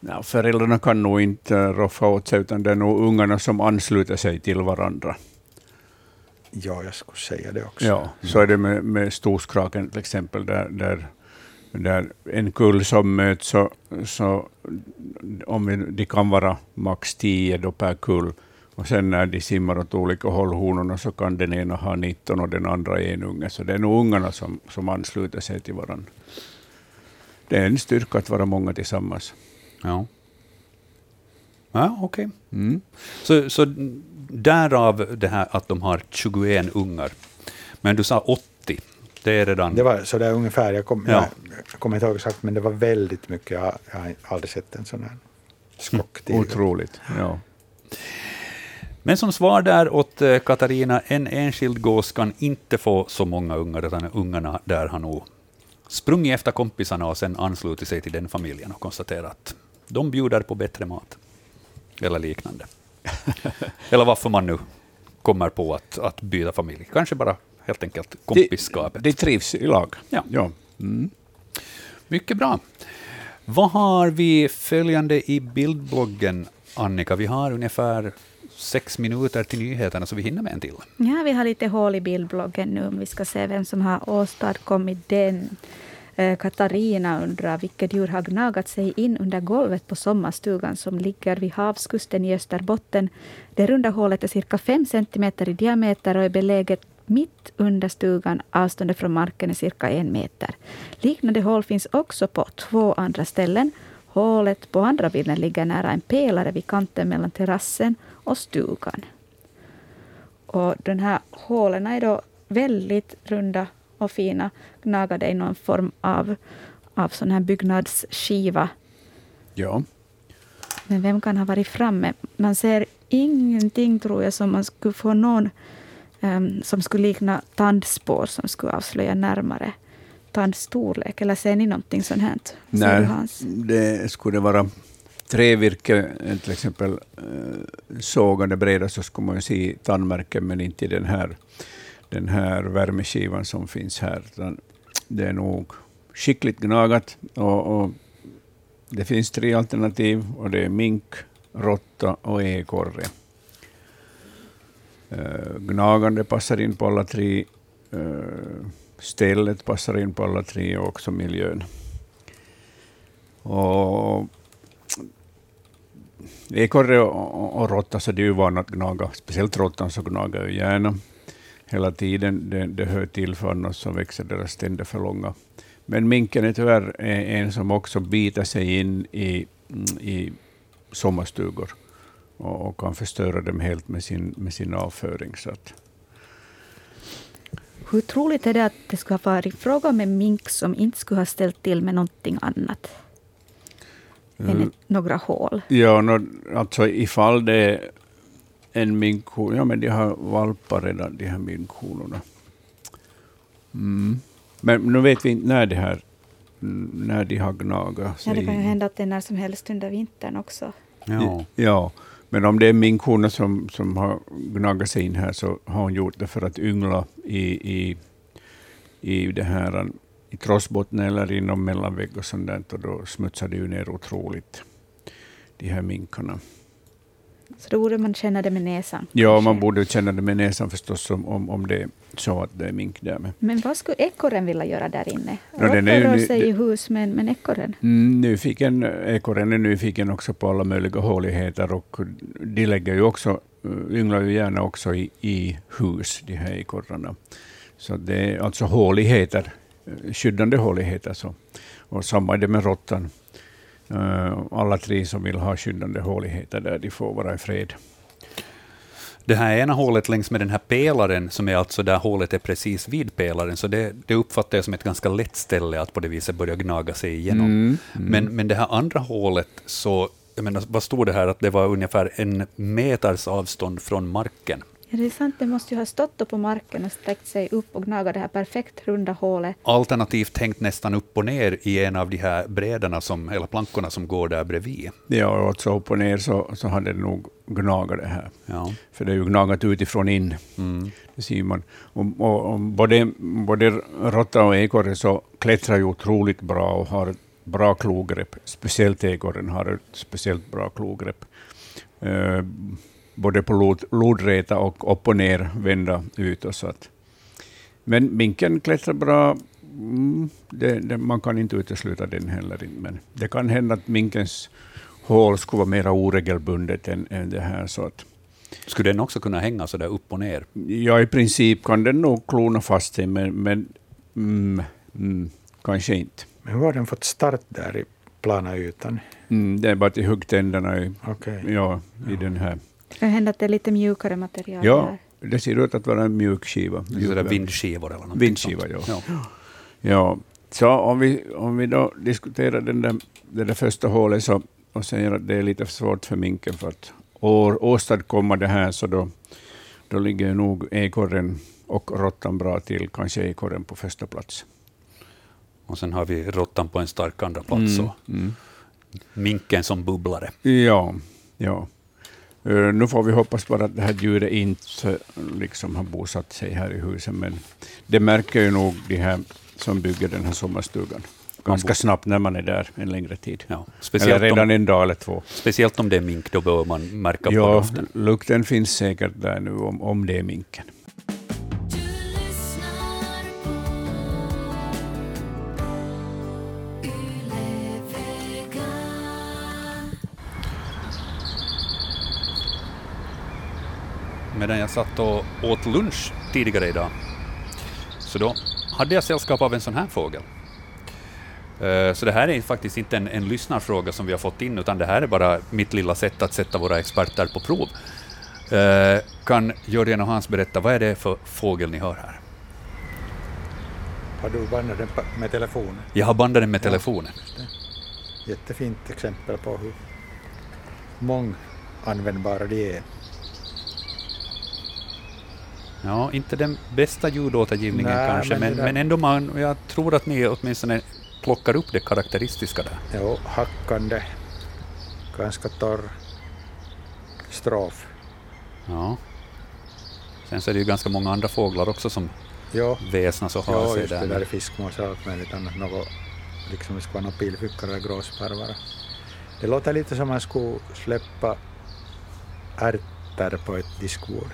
Ja, föräldrarna kan nog inte roffa åt sig, utan det är nog ungarna som ansluter sig till varandra. Ja, jag skulle säga det också. Ja, så är det med, med storskraken till exempel, där, där, där en kull som möts, så, så om vi, de kan vara max tio då per kull, och sen när de simmar åt olika håll, honorna, så kan den ena ha 19 och den andra en unge. Så det är nog ungarna som, som ansluter sig till varandra. Det är en styrka att vara många tillsammans. Ja. Ja, okej. Okay. Mm. Så, så därav det här att de har 21 ungar. Men du sa 80. Det är redan... Det var så där ungefär. Jag, kom, ja. jag, kommer inte ihåg exakt, men det var väldigt mycket. Jag, jag har aldrig sett en sån här skock. Mm. Otroligt. Ja. Men som svar där åt eh, Katarina, en enskild gås kan inte få så många ungar, utan ungarna där har nog sprungit efter kompisarna och sen anslutit sig till den familjen och konstaterat de bjuder på bättre mat eller liknande. eller varför man nu kommer på att, att byta familj. Kanske bara helt enkelt kompisskapet. De, de trivs i lag. Ja. ja. Mm. Mycket bra. Vad har vi följande i bildbloggen, Annika? Vi har ungefär sex minuter till nyheterna, så vi hinner med en till. Ja, vi har lite hål i bildbloggen nu, om vi ska se vem som har åstadkommit den. Eh, Katarina undrar vilket djur har gnagat sig in under golvet på sommarstugan som ligger vid havskusten i Österbotten. Det runda hålet är cirka 5 centimeter i diameter och är beläget mitt under stugan. Avståndet från marken är cirka en meter. Liknande hål finns också på två andra ställen. Hålet på andra bilden ligger nära en pelare vid kanten mellan terrassen och stugan. Och den här hålen är då väldigt runda och fina, gnagade i någon form av, av sån här byggnadsskiva. Ja. Men vem kan ha varit framme? Man ser ingenting, tror jag, som man skulle få någon um, som skulle likna tandspår som skulle avslöja närmare tandstorlek. Eller ser ni någonting sånt här? Nej, det skulle vara trävirke, till exempel eh, sågade breda, så skulle man se tandmärken, men inte i den här den här värmeskivan som finns här. Det är nog skickligt gnagat. Och, och, det finns tre alternativ och det är mink, råtta och ekorre. Uh, gnagande passar in på alla tre. Uh, stället passar in på alla tre och också miljön. Och ekorre och, och, och råtta så det är ju vana att gnaga, speciellt råttan så gnagar ju gärna hela tiden. Det, det hör till, för annars så växer deras tänder för långa. Men minken är tyvärr en som också biter sig in i, i sommarstugor och, och kan förstöra dem helt med sin, med sin avföring. Så att. Hur troligt är det att det skulle ha varit fråga om en mink som inte skulle ha ställt till med någonting annat? än mm. några hål? Ja, no, alltså ifall det en minkhona. Ja, men de har valpar redan, de här minkhonorna. Mm. Men nu vet vi inte när, det här, när de har gnagat sig. Ja, det kan ju hända att det är när som helst under vintern också. Ja, ja. men om det är minkhona som, som har gnagat sig in här så har hon gjort det för att yngla i, i, i det här i krossbotten eller inom mellanvägg och sånt där, och då smutsar det ju ner otroligt, de här minkarna. Så då borde man känna det med näsan? Ja, kanske. man borde känna det med näsan förstås om, om, om det är så att det är mink där med. Men vad skulle ekorren vilja göra där inne? Råttor rör sig i hus, men, men ekorren? Mm, nyfiken, ekorren är nyfiken också på alla möjliga håligheter och de lägger ju också, ynglar ju gärna också i, i hus, de här ekorrarna. Så det är alltså håligheter, eh, skyddande håligheter. Så. Och samma är det med råttan. Eh, alla tre som vill ha skyddande håligheter där, de får vara i fred. Det här ena hålet längs med den här pelaren, som är alltså där hålet är precis vid pelaren, så det, det uppfattar jag som ett ganska lätt ställe att på det viset börja gnaga sig igenom. Mm, Men, men det här andra hålet, så, jag menar, vad stod det här, att det var ungefär en meters avstånd från marken? Ja, det är sant. Det måste ju ha stått upp på marken och sträckt sig upp och gnagat det här perfekt runda hålet. Alternativt hängt nästan upp och ner i en av de här brädorna, som, eller plankorna som går där bredvid. Ja, och alltså upp och ner så, så hade det nog gnagat det här. Ja. För det är ju gnagat utifrån in. Mm. Det ser man. Och, och, och både, både råtta och ekorre så klättrar ju otroligt bra och har ett bra klogrepp. Speciellt ekorren har ett speciellt bra klogrepp. Eh, både på lod, lodräta och upp och ner vända ut. Och så att. Men minken klättrar bra. Mm, det, det, man kan inte utesluta den heller. Men det kan hända att minkens hål skulle vara mer oregelbundet än, än det här. Så att, Skulle den också kunna hänga så där upp och ner? Ja, i princip kan den nog klona fast sig, men, men mm, mm, kanske inte. Men hur har den fått start där i plana ytan? Mm, det är bara till huggtänderna i, Okej. ja, i den här. Det hända att det är lite mjukare material Ja, där. det ser ut att vara en mjuk skiva. Mjukare. vindskivor eller något Vindskiva, sånt. ja. Ja, så om vi, om vi då diskuterar den där, det där första hålet så, och säger att det är lite svårt för minken för att år, åstadkomma det här, så då, då ligger nog ekorren och råttan bra till, kanske ekorren på första plats. Och sen har vi råttan på en stark andra plats och mm. minken som bubblare. Ja, ja. Eh, nu får vi hoppas bara att det här djuret inte liksom har bosatt sig här i huset, men det märker ju nog de här som bygger den här sommarstugan ganska snabbt när man är där en längre tid. Ja, Eller redan om, en dag eller två. speciellt om det är mink, då bör man märka på Ja, doften. lukten finns säkert där nu om, om det är minken. Medan jag satt och åt lunch tidigare idag, så då hade jag sällskap av en sån här fågel. Eh, Så det här är faktiskt inte en, en lyssnarfråga som vi har fått in, utan det här är bara mitt lilla sätt att sätta våra experter på prov. Eh, Kan Jörgen och Hans berätta, vad är det för fågel ni hör här? Har du bandat den med telefonen? Jag har bandat den med Ja. telefonen. Jättefint exempel på hur månganvändbara de är. Ja, inte den bästa ljudåtergivningen Nej, kanske, men men, där- men ändå man, jag tror att ni åtminstone plockar upp det karaktäristiska där. Jo, hackande, ganska torr strof. Ja. Sen så är det ju ganska många andra fåglar också som Jo, väsnas och har jo sig just det där. där är fiskmås och allt möjligt annat. Något, liksom det ska vara några pilfickar eller gråsparvar. Det låter lite som man skulle släppa ärtor på ett diskbord.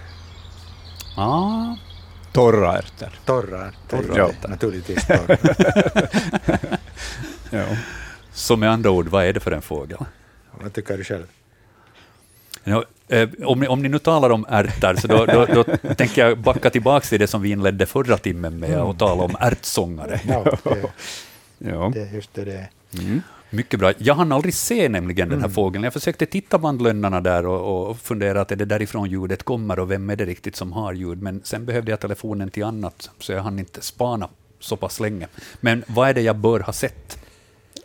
Ah, Torra ärtor. Torra ärtor, Torra ärtor. naturligtvis torra. Ja. så med andra ord, vad är det för en fågel? Vad tycker du själv? Ja, eh, om, ni, om ni nu talar om ärtor, så då, då, då tänker jag backa tillbaka till det som vi inledde förra timmen med och tala om ärtsångare. Ja, det, Ja. det är just det. Mm. Mycket bra. Jag hann aldrig se nämligen den här fågeln. Jag försökte titta bland lönnarna där och, och fundera att är det därifrån ljudet kommer och vem är det riktigt som har ljud. Men sen behövde jag telefonen till annat, så jag hann inte spana så pass länge. Men vad är det jag bör ha sett?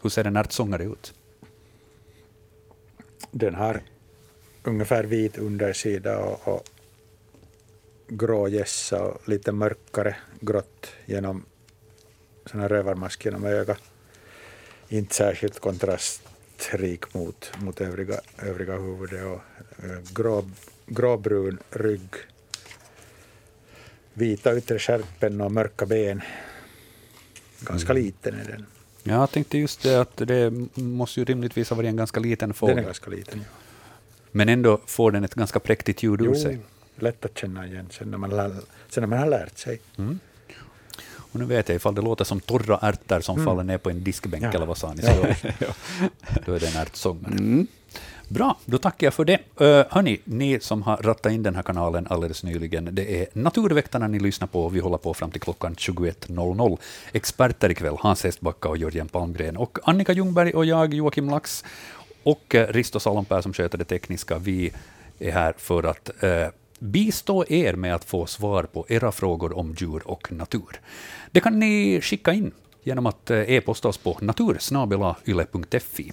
Hur ser en ärtsångare ut? Den har ungefär vit undersida och, och grå gässa och lite mörkare grått genom sån här rövarmask genom ögat. Inte särskilt kontrastrik mot, mot övriga, övriga huvudet och eh, grå, gråbrun rygg. Vita yttre skärpen och mörka ben. Ganska liten är den. Jag tänkte just det att det måste ju rimligtvis ha varit en ganska liten Den är fågel. ganska liten. Ja. Men ändå får den ett ganska präktigt ljud ur sig. lätt att känna igen sen när man, lär- sen när man har lärt sig. Och nu vet jag ifall det låter som torra ärtor som faller ner på en diskbänk, Ja. eller vad sa ni? Så då, då är det en ärtsångare. Mm. Bra, då tackar jag för det. Uh, hörni, ni som har rattat in den här kanalen alldeles nyligen, det är Naturväktarna ni lyssnar på. Vi håller på fram till klockan 21.00. Experter ikväll, Hans Hestbacka och Jörgen Palmgren. Och Annika Ljungberg och jag, Joakim Lax, och eh, Risto Salonpää som sköter det tekniska. Vi är här för att eh, bistå er med att få svar på era frågor om djur och natur. Det kan ni skicka in genom att eh, e-posta oss på natursnabelayle.fi.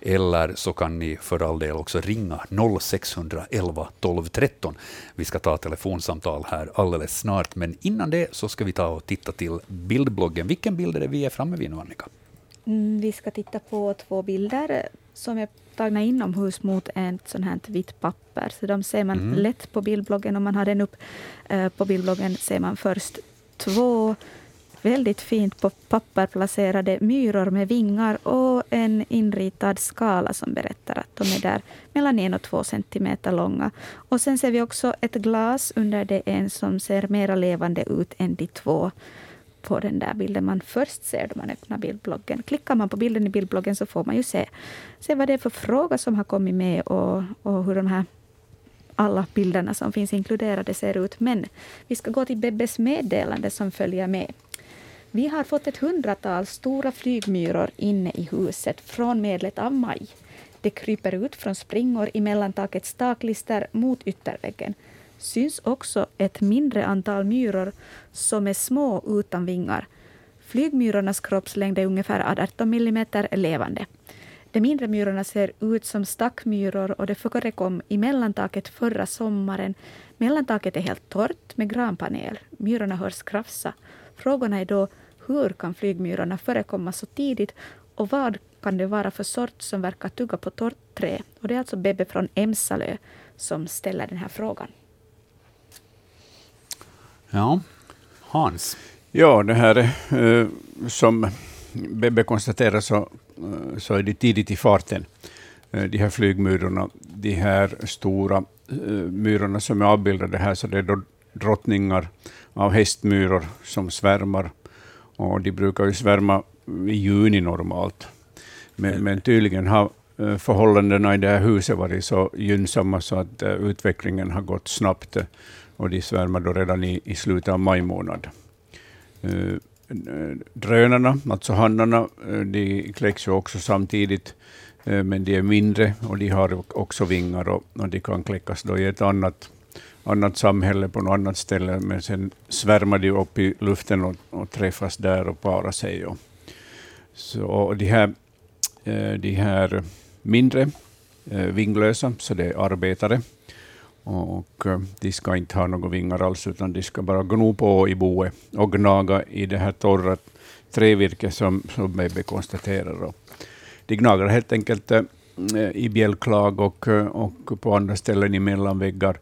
Eller så kan ni för all del också ringa 0611 12 13. Vi ska ta telefonsamtal här alldeles snart, men innan det så ska vi ta och titta till bildbloggen. Vilken bild är det vi är framme vid nu, Annika? Mm, vi ska titta på två bilder som är tagna inomhus mot ett sånt här vitt papper. Så de ser man Mm. lätt på bildbloggen. Om man har den upp eh, på bildbloggen ser man först två väldigt fint på papper placerade myror med vingar och en inritad skala som berättar att de är där mellan en och två centimeter långa. Och sen ser vi också ett glas under det en som ser mera levande ut än de två på den där bilden man först ser då man öppnar bildbloggen. Klickar man på bilden i bildbloggen så får man ju se, se vad det är för fråga som har kommit med och, och hur de här alla bilderna som finns inkluderade ser ut. Men vi ska gå till Bebbes meddelande som följer med. Vi har fått ett hundratal stora flygmyror inne i huset från medlet av maj. Det kryper ut från springor i mellantakets taklister mot ytterväggen. Syns också ett mindre antal myror som är små utan vingar. Flygmyrornas kroppslängd är ungefär 18 millimeter levande. De mindre myrorna ser ut som stackmyror och det förekom i mellantaket förra sommaren. Mellantaket är helt torrt med granpanel. Myrorna hörs krafsa. Frågorna är då hur kan flygmyrorna förekomma så tidigt och vad kan det vara för sort som verkar tugga på torrt trä? Och det är alltså Bebbe från Emsalö som ställer den här frågan. Ja, Hans. Ja, det här eh, som Bebbe konstaterar så, eh, så är det tidigt i farten. Eh, de här flygmyrorna, de här stora eh, myrorna som är avbildade här, så det är då drottningar av hästmyror som svärmar. Och de brukar ju svärma i juni normalt. Men, men tydligen har eh, förhållandena i det här huset varit så gynnsamma så att eh, utvecklingen har gått snabbt. Och de svärmar då redan i, i slutet av maj månad. Eh, Drönarna, alltså hannarna, de kläcks ju också samtidigt, men de är mindre och de har också vingar och, och de kan kläckas då i ett annat, annat samhälle på något annat ställe, men sen svärmar de upp i luften och, och träffas där och parar sig. Och, så, och de, här, eh, de här mindre eh, vinglösa, så det är arbetare, och eh, de ska inte ha några vingar alls, utan de ska bara gno på i boet och gnaga i det här torra trävirket som, som Bebbe konstaterar. Och de gnagar helt enkelt i bjälklag och, och på andra ställen i mellanväggar.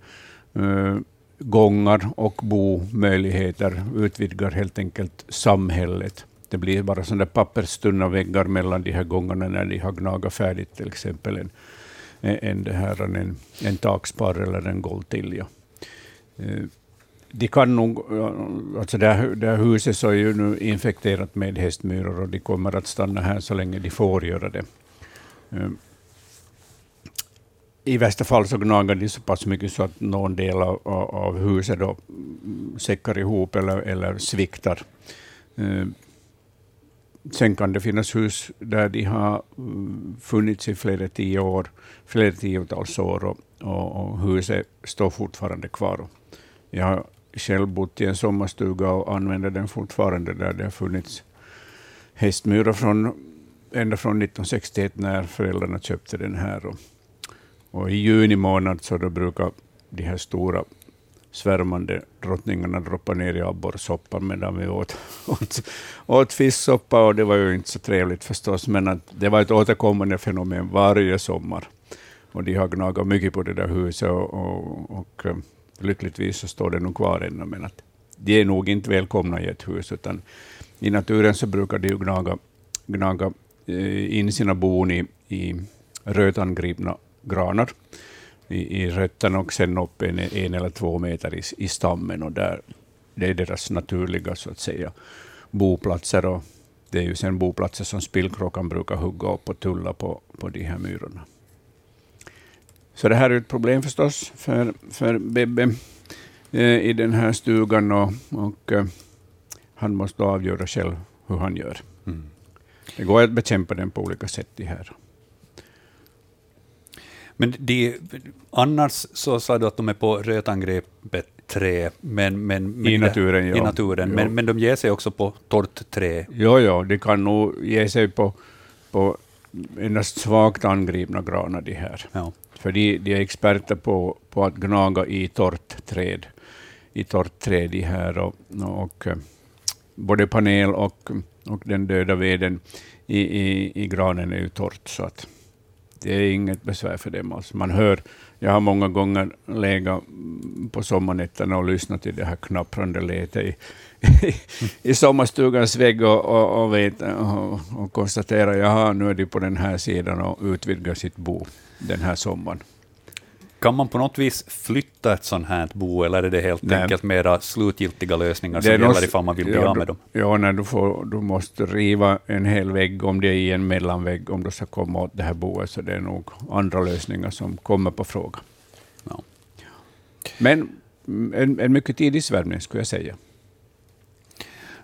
Eh, gångar och bomöjligheter utvidgar helt enkelt samhället. Det blir bara sådana där papperstunna väggar mellan de här gångarna när de har gnagat färdigt, till exempel en, en, det här, en, en takspar eller en golvtilja. Eh, de kan nog, eh, alltså det, här, det här huset så är ju nu infekterat med hästmyror och de kommer att stanna här så länge de får göra det. I värsta fall så gnagar de så pass mycket så att någon del av, av- huset då säckar ihop eller, eller sviktar. Eh, sen kan det finnas hus där de har mm, funnits i flera tio år, flera tiotals år och, och, och huset står fortfarande kvar. Jag har själv bott i en sommarstuga och använder den fortfarande där det har funnits hästmurar från, ända från 1961 när föräldrarna köpte den här. Och, och i juni månad så då brukar de här stora svärmande drottningarna droppa ner i abborrsoppan medan vi åt, åt, åt fisksoppa och det var ju inte så trevligt förstås, men att det var ett återkommande fenomen varje sommar. Och de har gnagat mycket på det där huset och, och, och eh, lyckligtvis så står det nog kvar ännu, men att de är nog inte välkomna i ett hus, utan i naturen så brukar de ju gnaga, gnaga eh, in sina bon i, i rötangripna granar i, i rötterna och sen upp en, en eller två meter i, i stammen. Och där, det är deras naturliga så att säga, boplatser. Och det är ju sen boplatser som spillkråkan brukar hugga upp och tulla på, på de här myrorna. Så det här är ett problem förstås för, för Bebbe eh, i den här stugan och, och eh, han måste avgöra själv hur han gör. Mm. Det går att bekämpa den på olika sätt. Här. Men de, annars så sa du att de är på rötangrepet trä, men, men, men I naturen, ja. I naturen, Ja. men, men de ger sig också på torrt trä. Jo, jo, de kan nog ge sig på, på endast svagt angripna granar de här. Ja. För de, de är experter på, på att gnaga i torrt träd. I torrt träd de här och, och eh, både panel och, och den döda veden i, i, i granen är ju torrt så att det är inget besvär för dem. Alltså man hör, jag har många gånger legat på sommarnätterna och lyssnat till det här knapprande letet i, i sommarstugans vägg och, och, och, vet, och, och konstaterar jaha, nu är de på den här sidan och utvidgar sitt bo den här sommaren. Kan man på något vis flytta ett sånt här bo, eller är det helt Nej. enkelt mera slutgiltiga lösningar som gäller ifall man vill bli ja, av med dem? Ja, när du, får, du måste riva en hel vägg om det är i en mellanvägg om du ska komma åt det här boet, så det är nog andra lösningar som kommer på fråga. Ja. Men en, en mycket tidig svärmning skulle jag säga.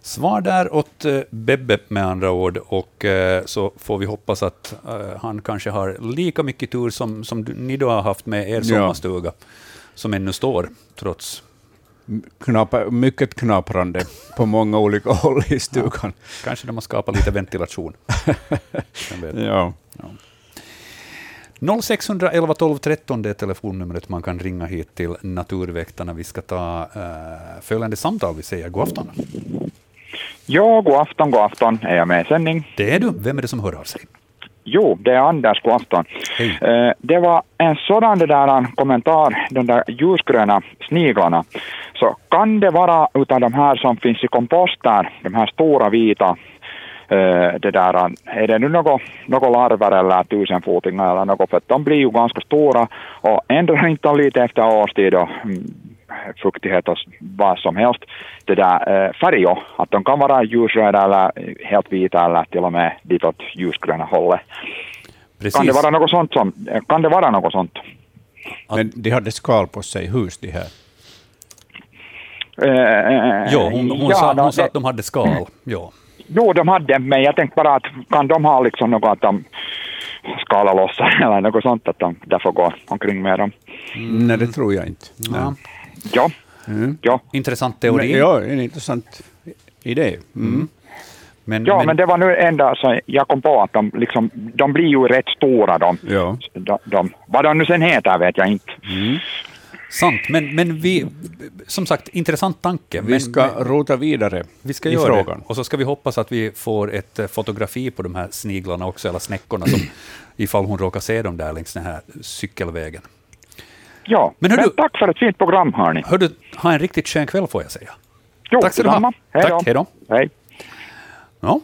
Svar där åt eh, Bebbe med andra ord, och eh, så får vi hoppas att eh, han kanske har lika mycket tur som, som ni då har haft med er Ja. sommarstuga, som ännu står, trots Knapa, mycket knaprande på många olika håll i stugan. kanske de har skapat lite ventilation. Vet. Ja. 0611 12 13 det är telefonnumret man kan ringa hit till Naturväktarna. Vi ska ta eh, följande samtal. Vi säger god afton. Ja, god afton, god afton. Är jag med i sändning? Det är du. Vem är det som hör av sig? Jo, det är Anders, god afton. Hej. Eh, det var en sådan det där en kommentar, de där ljusgröna sniglarna. Så kan det vara utav de här som finns i kompost där, de här stora vita, eh, det där, är det nu något, något larver eller tusenfotingar eller något, för de blir ju ganska stora och ändrar inte lite efter årstid och mm, fuktighet och vad som helst, det där eh, färg och att de kan vara ljusröda eller helt vita eller till och med ditåt ljusgröna hållet. Precis. Kan det vara något sånt? Som, kan det vara något sånt? Men de hade skal på sig, hus de här. Eh, Jo, hon, hon, ja, sa, de- hon sa att de hade skal. Jo. Jo, de hade, men jag tänkte bara att kan de ha liksom något att de skalar loss eller något sånt, att de därför går omkring med dem. Nej, det tror jag inte. Ja. Ja, Mm. ja. Intressant Men, teori. ja, en intressant idé. Mm. Men, ja men, men det var nu enda så jag kom på att de, liksom, de blir ju rätt stora de. Ja. De, de, vad de nu sen heter vet jag inte. sant. Men, men vi, som sagt, intressant tanke. Vi men, ska men, rota vidare vi ska i göra frågan. det. Och så ska vi hoppas att vi får ett eh, fotografi på de här sniglarna också, eller snäckorna, som, ifall hon råkar se dem där längs den här cykelvägen. Ja, Men men, du- tack för ett fint program hörni. Hör du, ha en riktigt skön kväll får jag säga. Jo, Tack ska du ha. Hej Tack, hej då. Hej. Ja.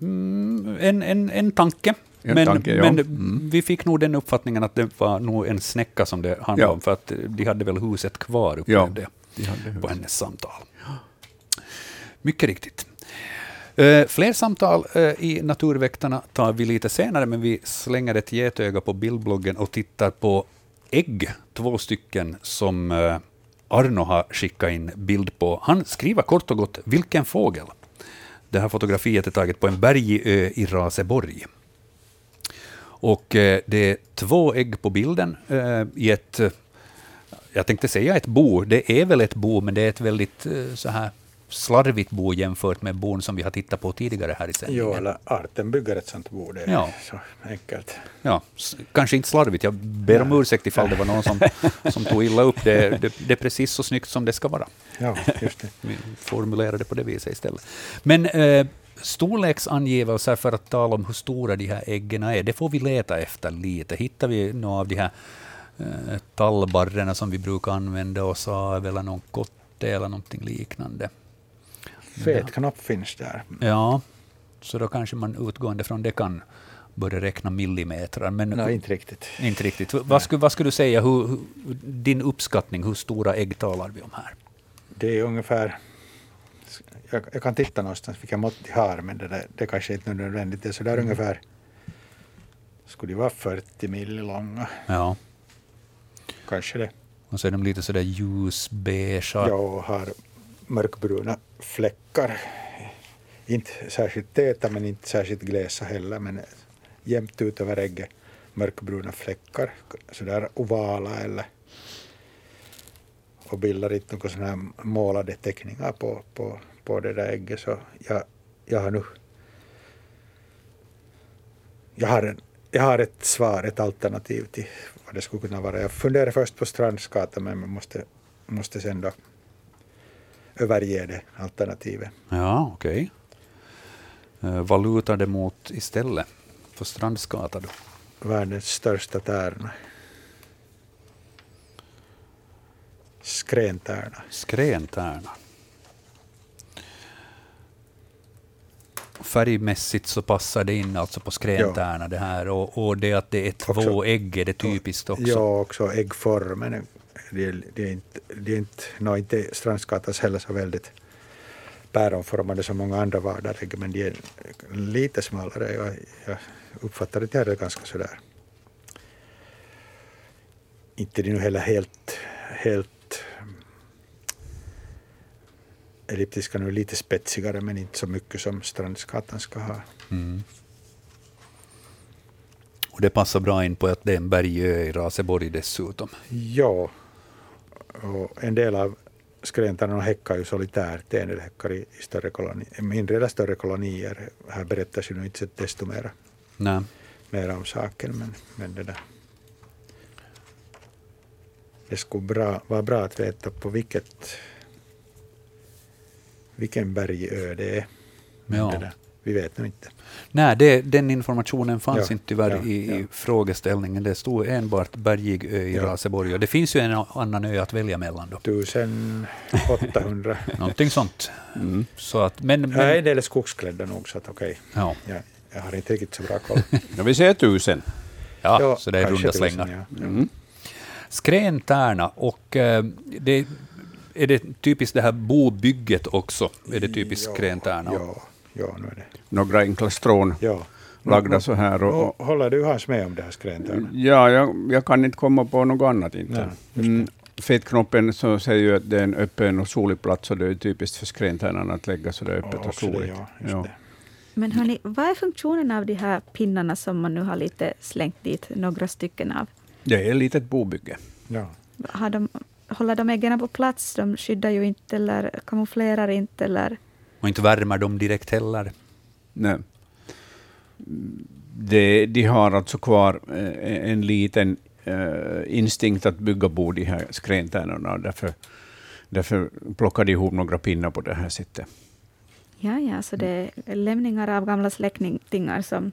Mm, en, en, en tanke. En men tanke, ja. men Mm. vi fick nog den uppfattningen att det var nog en snäcka som det handlade Ja. om, för att de hade väl huset kvar, Ja, upplevde jag, de hade på huset. hennes samtal. Mycket riktigt. Eh, fler samtal eh, i Naturväktarna tar vi lite senare, men vi slänger ett getöga på bildbloggen och tittar på ägg, två stycken som eh, Arno har skickat in bild på. Han skriver kort och gott ”Vilken fågel?” Det här fotografiet är taget på en bergig ö eh, i Raseborg. Och eh, det är två ägg på bilden i ett, jag tänkte säga ett bo, det är väl ett bo, men det är ett väldigt så här slarvigt bo jämfört med bon som vi har tittat på tidigare här i Jo, sändningen. eller arten bygger ett sånt bord. Det är Ja. så enkelt. Ja, kanske inte slarvigt, jag ber om ursäkt ifall det var någon som, som tog illa upp. Det, det, det är precis så snyggt som det ska vara. Ja, just det. Vi formulerar det på det viset istället. Men eh, storleksangivelser för att tala om hur stora de här äggen är, det får vi leta efter lite. Hittar vi några av de här eh, tallbarrerna som vi brukar använda oss av, eller någon kotte eller någonting liknande. Fet knapp finns där. Ja, så då kanske man utgående från det kan börja räkna millimeter. Men Nej, inte riktigt. inte riktigt. Vad skulle, vad skulle du säga, hur, hur, din uppskattning, hur stora ägg talar vi om här? Det är ungefär... Jag, jag kan titta någonstans vilka mått de har, men det, där, det kanske inte är nödvändigt. Det är sådär ungefär... Skulle de vara 40 mil långa? Ja, Kanske det. och så är de lite sådär ljusbeigea. Ja, och har mörkbruna fläckar. Inte särskilt täta, men inte särskilt glesa heller. Men jämnt ut över ägget. mörkbruna fläckar, sådär ovala eller och bildar inte några sådana här målade teckningar på, på, på det där ägget. Så jag, jag har nu jag har, en, jag har ett svar, ett alternativ till vad det skulle kunna vara. Jag funderar först på strandskatan men man måste, måste sen då överge det alternativet. Ja, okej. Eh, vad lutar det mot istället för Strandsgata då? Världens största tärna. Skräntärna. Skräntärna. Färgmässigt så passar det in alltså på skräntärna det här och, och det att det är två Också- ägg är det typiskt också. Ja, också äggformen. Det är, det är inte, det är inte, no, inte Strandsgatans heller så väldigt päronformade som många andra vardarägg, men de är lite smalare. Jag, jag uppfattar att det här är ganska sådär. Inte de nu heller helt, helt elliptiska, nu lite spetsigare, men inte så mycket som Strandsgatan ska ha. Mm. Och det passar bra in på att det är en bergö i Raseborg dessutom. Ja, en del av skräntarna häckar ju solitärt, en häckar i, i större koloni, mindre eller större kolonier. Här berättas ju nu inte desto mera, Nej. mera om saken, men, men det där. Det skulle bra, vara bra att veta på vilket vilken bergö det är. Men Ja. det där, vi vet nog inte. Nej, det, den informationen fanns Ja, inte tyvärr ja, i, i ja. frågeställningen. Det stod enbart bergig ö i Ja. Raseborg. Och det finns ju en annan ö att välja mellan. Då. 1800. Någonting sånt. Mm. Så att, men, men, Nej, en del är skogsklädda nog, så att okej. ja, Jag, jag har inte riktigt så bra koll. Ja, vi säger tusen. ja, Ja, så det är runda slängar. ja. Mm. Skräntärna och eh, det, är det typiskt det här bobygget också? Är det typiskt Ja, skräntärna? Ja, nu är det. Några enkla strån Ja. lagda så här. Och, Och, håller du Hans med om det här skräntarna? Ja, jag, jag kan inte komma på något annat. Inte. Nej, Mm, Fettknoppen så säger ju att det är en öppen och solig plats och det är typiskt för skräntärnan att lägga så det är öppet och, det, soligt. ja, just Ja. det. Men hörni, vad är funktionen av de här pinnarna som man nu har lite slängt dit några stycken av? Det är ett litet bobygge. Ja. Har de, håller de äggen på plats? De skyddar ju inte eller kamouflerar inte eller... Och inte värmer dem direkt heller. Nej. Det, de har alltså kvar eh, en liten eh, instinkt att bygga bo, de här skräntärnorna. Därför, därför plockar de ihop några pinnar på det här sättet. Ja, ja, så det är lämningar av gamla släktingar som,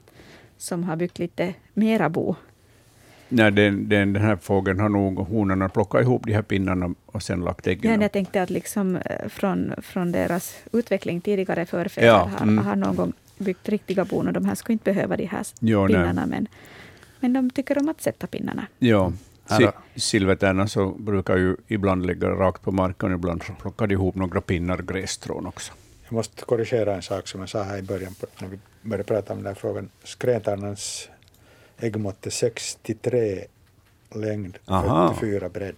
som har byggt lite mera bo. Nej, den, den, den här fågeln har nog honorna plockat ihop de här pinnarna och sen lagt Ja, äggen. jag tänkte att liksom eh, från, från deras utveckling tidigare förfäder Ja, har, mm. har någon gång byggt riktiga bon och de här skulle inte behöva de här Jo, nej. pinnarna. Men, men de tycker om att sätta pinnarna. Ja, si, silvertärnan så brukar ju ibland ligga rakt på marken, ibland så plockar de ihop några pinnar grässtrån också. Jag måste korrigera en sak som jag sa här i början när vi började prata om den här frågan. Skräntarnans äggmått är 63 längd, Aha. 44 bredd.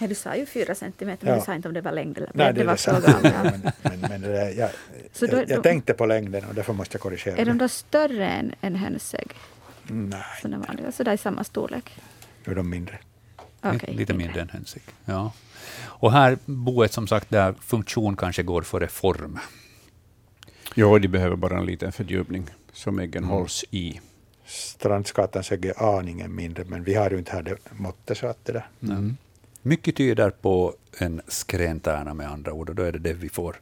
Ja, du sa ju fyra centimeter, Ja. men du sa inte om det var längd eller Nej, bredd. det, Det var. Ja. men, men, men det där, jag, Så då- jag, jag då- tänkte på längden och därför måste jag korrigera. Är de då större än, än hönsägg? Nej, Sådana vanliga, så där i samma storlek? nu är de mindre. Okej, Lite mindre än hönsägg. Ja. Och här boet som sagt, där funktion kanske går före form. Ja, de behöver bara en liten fördjupning som äggen Mm. hålls i. Strandskatans ägg är aningen mindre, men vi har ju inte här det måttet så att det där. Mm. Mycket tyder på en skräntärna med andra ord, och då är det det vi får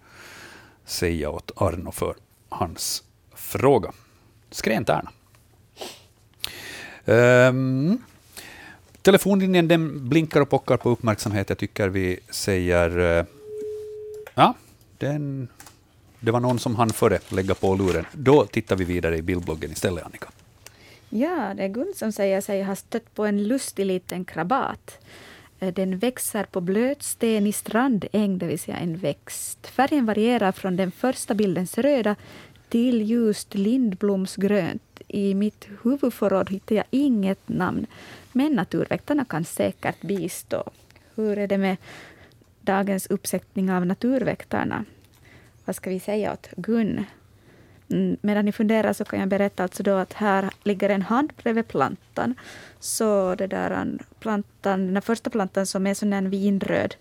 säga åt Arno för hans fråga. Skräntärna. Um, telefonlinjen den blinkar och pockar på uppmärksamhet. Jag tycker vi säger... eh, ja, den, det var någon som hann före lägga på luren. Då tittar vi vidare i bildbloggen istället, Annika. Ja, det är Gun som säger sig ha stött på en lustig liten krabat. Eh, den växer på blöt sten i strandäng, det vill säga en växt. Färgen varierar från den första bildens röda till ljust lindblomsgrönt. I mitt huvudförråd hittar jag inget namn, men naturväktarna kan säkert bistå. Hur är det med dagens uppsättning av naturväktarna? Vad ska vi säga åt Gun? Mm, medan ni funderar så kan jag berätta alltså då att här ligger en hand bredvid plantan. Så det där an- plantan, den här första plantan som är sån en vinröd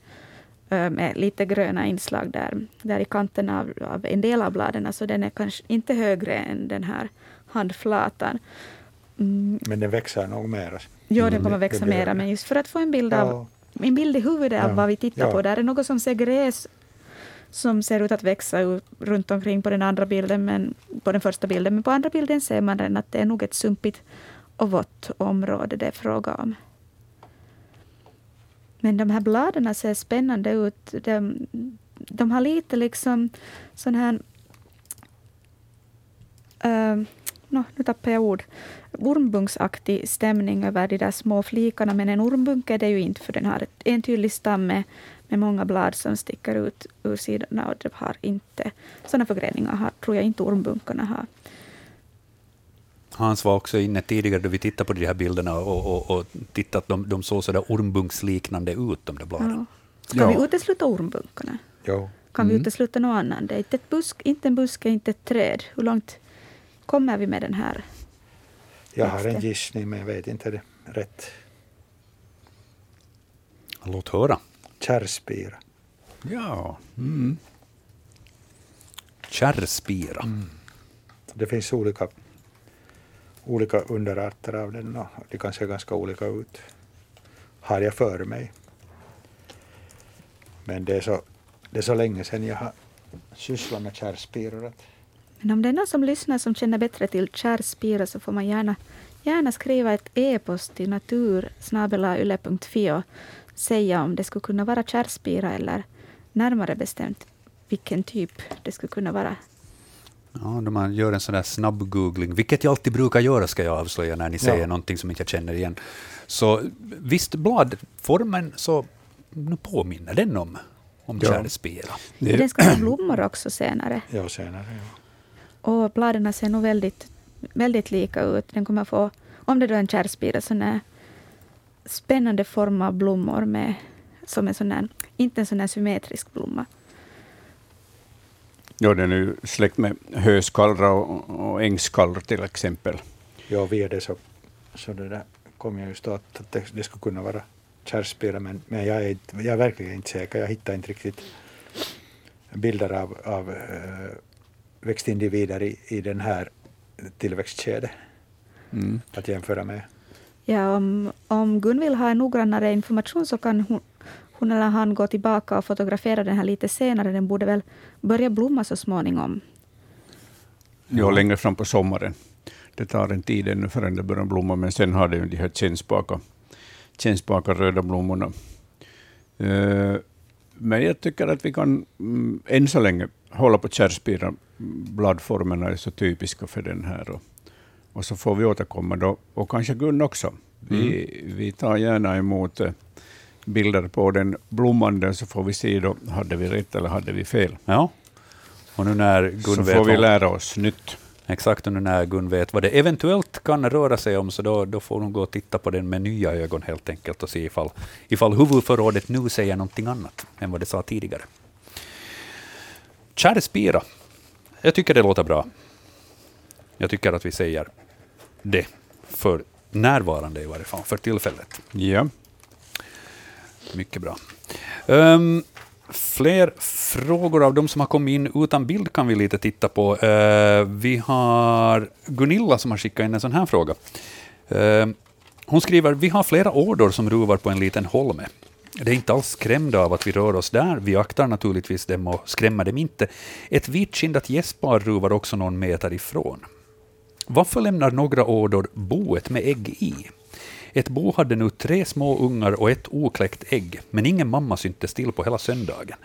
ö, med lite gröna inslag där, där i kanten av, av en del av bladen. Så den är kanske inte högre än den här handflatan. Mm, Men den växer nog mer. ja, den kommer det växa mera, men just för att få en bild av Ja, en bild i huvudet av Ja. vad vi tittar Ja. på. Där är något som ser gräs som ser ut att växa runt omkring på den andra bilden, men på den första bilden. Men på andra bilden ser man den att det är nog ett sumpigt och vått område det är fråga om. Men de här bladen ser spännande ut. De, de har lite liksom sån här... Eh, uh, no, nu tappar jag ord. Ormbunksaktig stämning över de där små flikarna. Men en ormbunk är det ju inte, för den har en tydlig stam med, många blad som sticker ut ur sidorna. Och det har inte, sådana förgreningar har, tror jag inte ormbunkarna har. Hans var också inne tidigare då vi tittade på de här bilderna och, och, och tittade att de, de såg sådär ormbunksliknande ut, de där bladen. Ja. Ska Ja. vi utesluta ormbunkarna? jo. Kan vi Mm. utesluta något annat? Det är inte, ett busk, inte en buske, inte ett träd. Hur långt kommer vi med den här? Jag har en gissning men jag vet inte det rätt. Låt höra. Kärrspira. Ja. Mm. Kärrspira. Det finns olika, olika underarter av den och de kan se ganska olika ut. Har jag för mig. Men det är så, det är så länge sedan jag har sysslat med kärrspiror Men om det är någon som lyssnar som känner bättre till kärrspira så får man gärna, gärna skriva ett e-post till natur.yle.fi och säga om det skulle kunna vara kärrspira eller närmare bestämt vilken typ det skulle kunna vara. Ja, då man gör en sån där snabb googling, vilket jag alltid brukar göra, ska jag avslöja, när ni säger Ja. någonting som inte jag känner igen. Så visst, bladformen så nu påminner den om, om Ja. kärrspira. Det, Den ska ha blommor också senare. jag senare. Ja. Och bladen ser nog väldigt, väldigt lika ut. Den kommer få, om det då är en kärrspira, sån här spännande form av blommor med, som en sån här, inte en sån här symmetrisk blomma. ja, den är ju släkt med höskallra och, och ängskallra till exempel. Ja, via det så, så det där kom jag just att, att det, det skulle kunna vara kärrspira men, men jag, är, jag är verkligen inte säker. Jag hittar inte riktigt bilder av, av äh, växtindivider i, i den här tillväxtkedet Mm. att jämföra med. Ja, om, om Gun vill ha en noggrannare information så kan hon, hon eller han gå tillbaka och fotografera den här lite senare. Den borde väl börja blomma så småningom. Ja, längre fram på sommaren. Det tar en tid ännu förrän det börjar blomma, men sen har det ju de här kännspaka, tjänstbaka röda blommorna. Eh, men jag tycker att vi kan mm, än så länge hålla på kärrspira. Bladformerna är så typiska för den här. Och, så får vi återkomma då, och kanske Gun också. Vi, vi tar gärna emot eh, bilder på den blommande, så får vi se då, hade vi rätt eller hade vi fel. Ja. Och nu när Gun Så får vi lära oss nytt. Exakt, och nu när Gun vet vad det eventuellt kan röra sig om, så då, då får hon gå och titta på den med nya ögon helt enkelt och se ifall, ifall huvudförrådet nu säger någonting annat än vad det sa tidigare. Kärrspira. Jag tycker det låter bra. Jag tycker att vi säger det för närvarande i varje fall, för tillfället. Ja. Mycket bra. Ehm, fler frågor av de som har kommit in utan bild kan vi lite titta på. Eh, vi har Gunilla som har skickat in en sån här fråga. Ehm, hon skriver, vi har flera årdor som ruvar på en liten holme. Det är inte alls skrämda av att vi rör oss där. Vi aktar naturligtvis dem och skrämmer dem inte. Ett vitkindat gästpar ruvar också någon meter ifrån. Varför lämnar några ådor boet med ägg i? Ett bo hade nu tre små ungar och ett okläckt ägg, men ingen mamma syntes till på hela söndagen.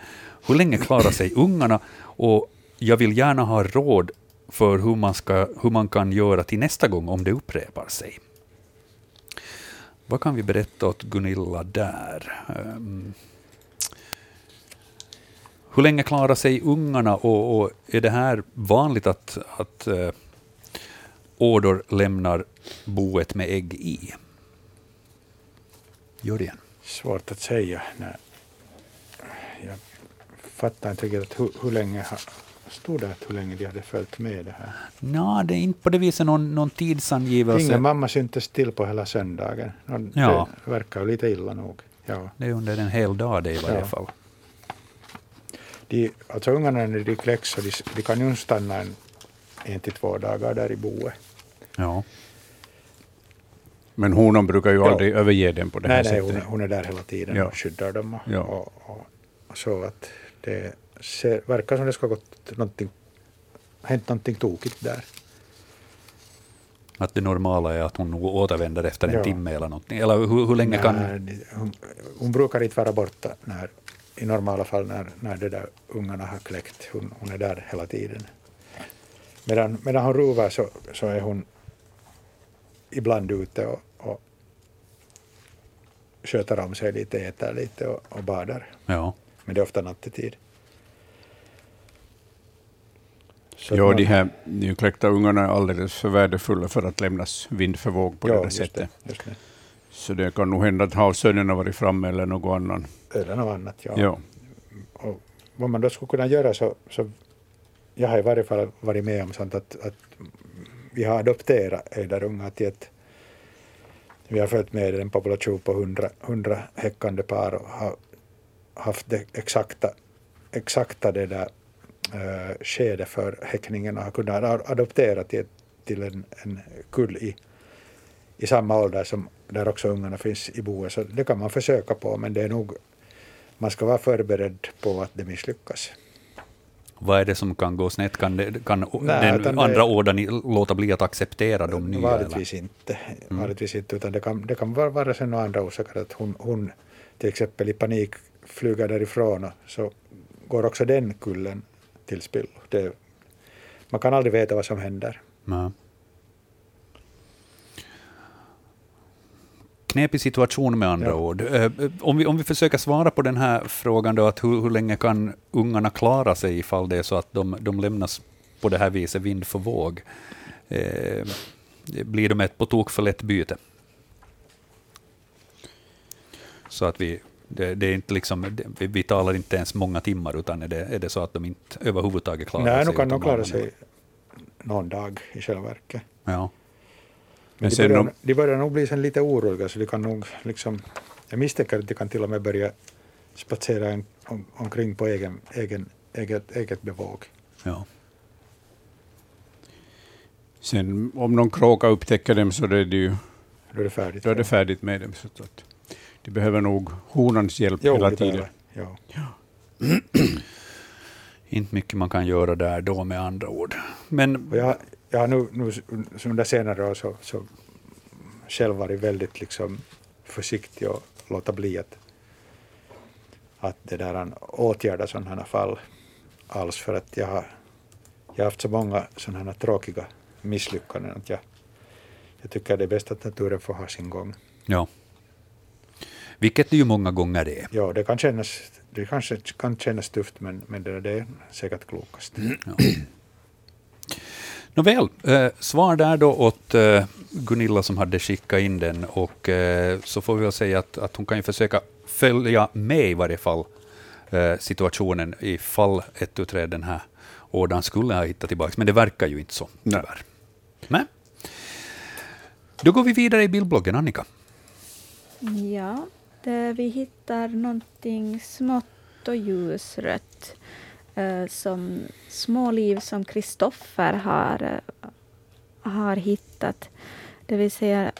Hur länge klarar sig ungarna? Och jag vill gärna ha råd för hur man, ska, hur man kan göra till nästa gång om det upprepar sig. Vad kan vi berätta åt Gunilla där? Um, hur länge klarar sig ungarna och, och är det här vanligt att, att eh, årdor lämnar boet med ägg i? Jörgen? Svårt att säga. Nej. Jag fattar inte riktigt hur, hur länge har, stod det hur länge de hade följt med det här? Nå, det är inte på det viset någon, någon tidsangivelse. Ingen mamma syntes till på hela söndagen. Ja. Det verkar ju lite illa nog. Ja. Det är under en hel dag det i varje Ja. fall. De, alltså ungarna när de kläcks de, de kan ju stanna en, en till två dagar där i boet. Ja. Men honan brukar ju Ja. aldrig överge den på det här Nej, nej, sättet. hon, är- hon är där hela tiden Ja. och skyddar dem. Och, Ja. och, och, så att det ser, verkar som det ska ha gått någonting, hänt någonting tokigt där. Att det normala är att hon återvänder efter en Ja. timme eller någonting. Eller hur, hur länge kan... Nej, de- hon, hon brukar inte vara borta när, i normala fall när, när de där ungarna har kläckt. Hon, hon är där hela tiden. Medan, medan hon ruvar så, så är hon ibland ute och, och sköter om sig lite, äter lite och, och badar. Ja. Men det är ofta nattetid. Så Ja, de här nykläckta ungarna är alldeles för värdefulla för att lämnas vind för våg på ja, det där sättet. Det, just det. Så det kan nog hända att havsörnen har varit framme eller någon annan. Eller något annat, ja. Ja. Och vad man då skulle kunna göra så, så jag har i varje fall varit med om sånt att, att vi har adopterat ejderungar till ett vi har följt med en population på 100, 100 häckande par och har haft det exakta, exakta det där eh, uh, skede för häckningen och har kunnat adoptera till, till en, en kull i, i samma ålder som där också ungarna finns i boet. Så det kan man försöka på men det är nog man ska vara förberedd på att det misslyckas. Vad är det som kan gå snett? Kan, det, kan Nej, den det- andra ådern i- låta bli att acceptera de nya? Vanligtvis inte. Vanligtvis inte utan det kan, det kan vara, sen andra orsaker. Att hon, hon till exempel i panik flyger därifrån och så går också den kullen till spillo. Det, man kan aldrig veta vad som händer. Ja. Knepig situation med andra Ja. ord. Eh, Om vi, om vi försöker svara på den här frågan då, att hur, hur länge kan ungarna klara sig ifall det är så att de, de lämnas på det här viset vind för våg? Eh, blir de ett på tok för lätt byte? Så att vi, det, det är inte liksom, det, vi, vi talar inte ens många timmar, utan är det, är det så att de inte överhuvudtaget klarar Nej, sig? nu kan de klara sig någon dag i själva verket. Ja. Men de börjar, om- de börjar nog bli sen lite oroliga så de kan nog liksom, jag misstänker att de kan till och med börja spatsera en, om, omkring på egen, egen, eget, eget bevåg. ja. Sen om någon kråka upptäcker dem så är det ju, Då är det färdigt. då är det färdigt med dem. Så att de behöver nog honans hjälp Jo, hela tiden. Ja. Inte mycket man kan göra där då med andra ord. Men Och jag, har nu, nu under senare år så, så själv varit väldigt liksom försiktig och låta bli att, att det där åtgärda sådana här fall alls för att jag har, jag har haft så många sådana här tråkiga misslyckanden att jag, jag tycker det är bäst att naturen får ha sin gång. ja. Vilket det ju många gånger är. Ja, det kan kännas, det kanske kan kännas tufft men, men det, det är säkert klokast. Nåväl, eh, svar där då åt eh, Gunilla som hade skickat in den och eh, så får vi väl säga att, att hon kan ju försöka följa med i varje fall eh, situationen ifall ett utred den här ådan skulle ha hittat tillbaka, men det verkar ju inte så Nej. tyvärr. Nej. Då går vi vidare i bildbloggen, Annika. Ja, där vi hittar någonting smått och ljusrött. Eh, som små liv som Kristoffer har, eh, har hittat. Det vill säga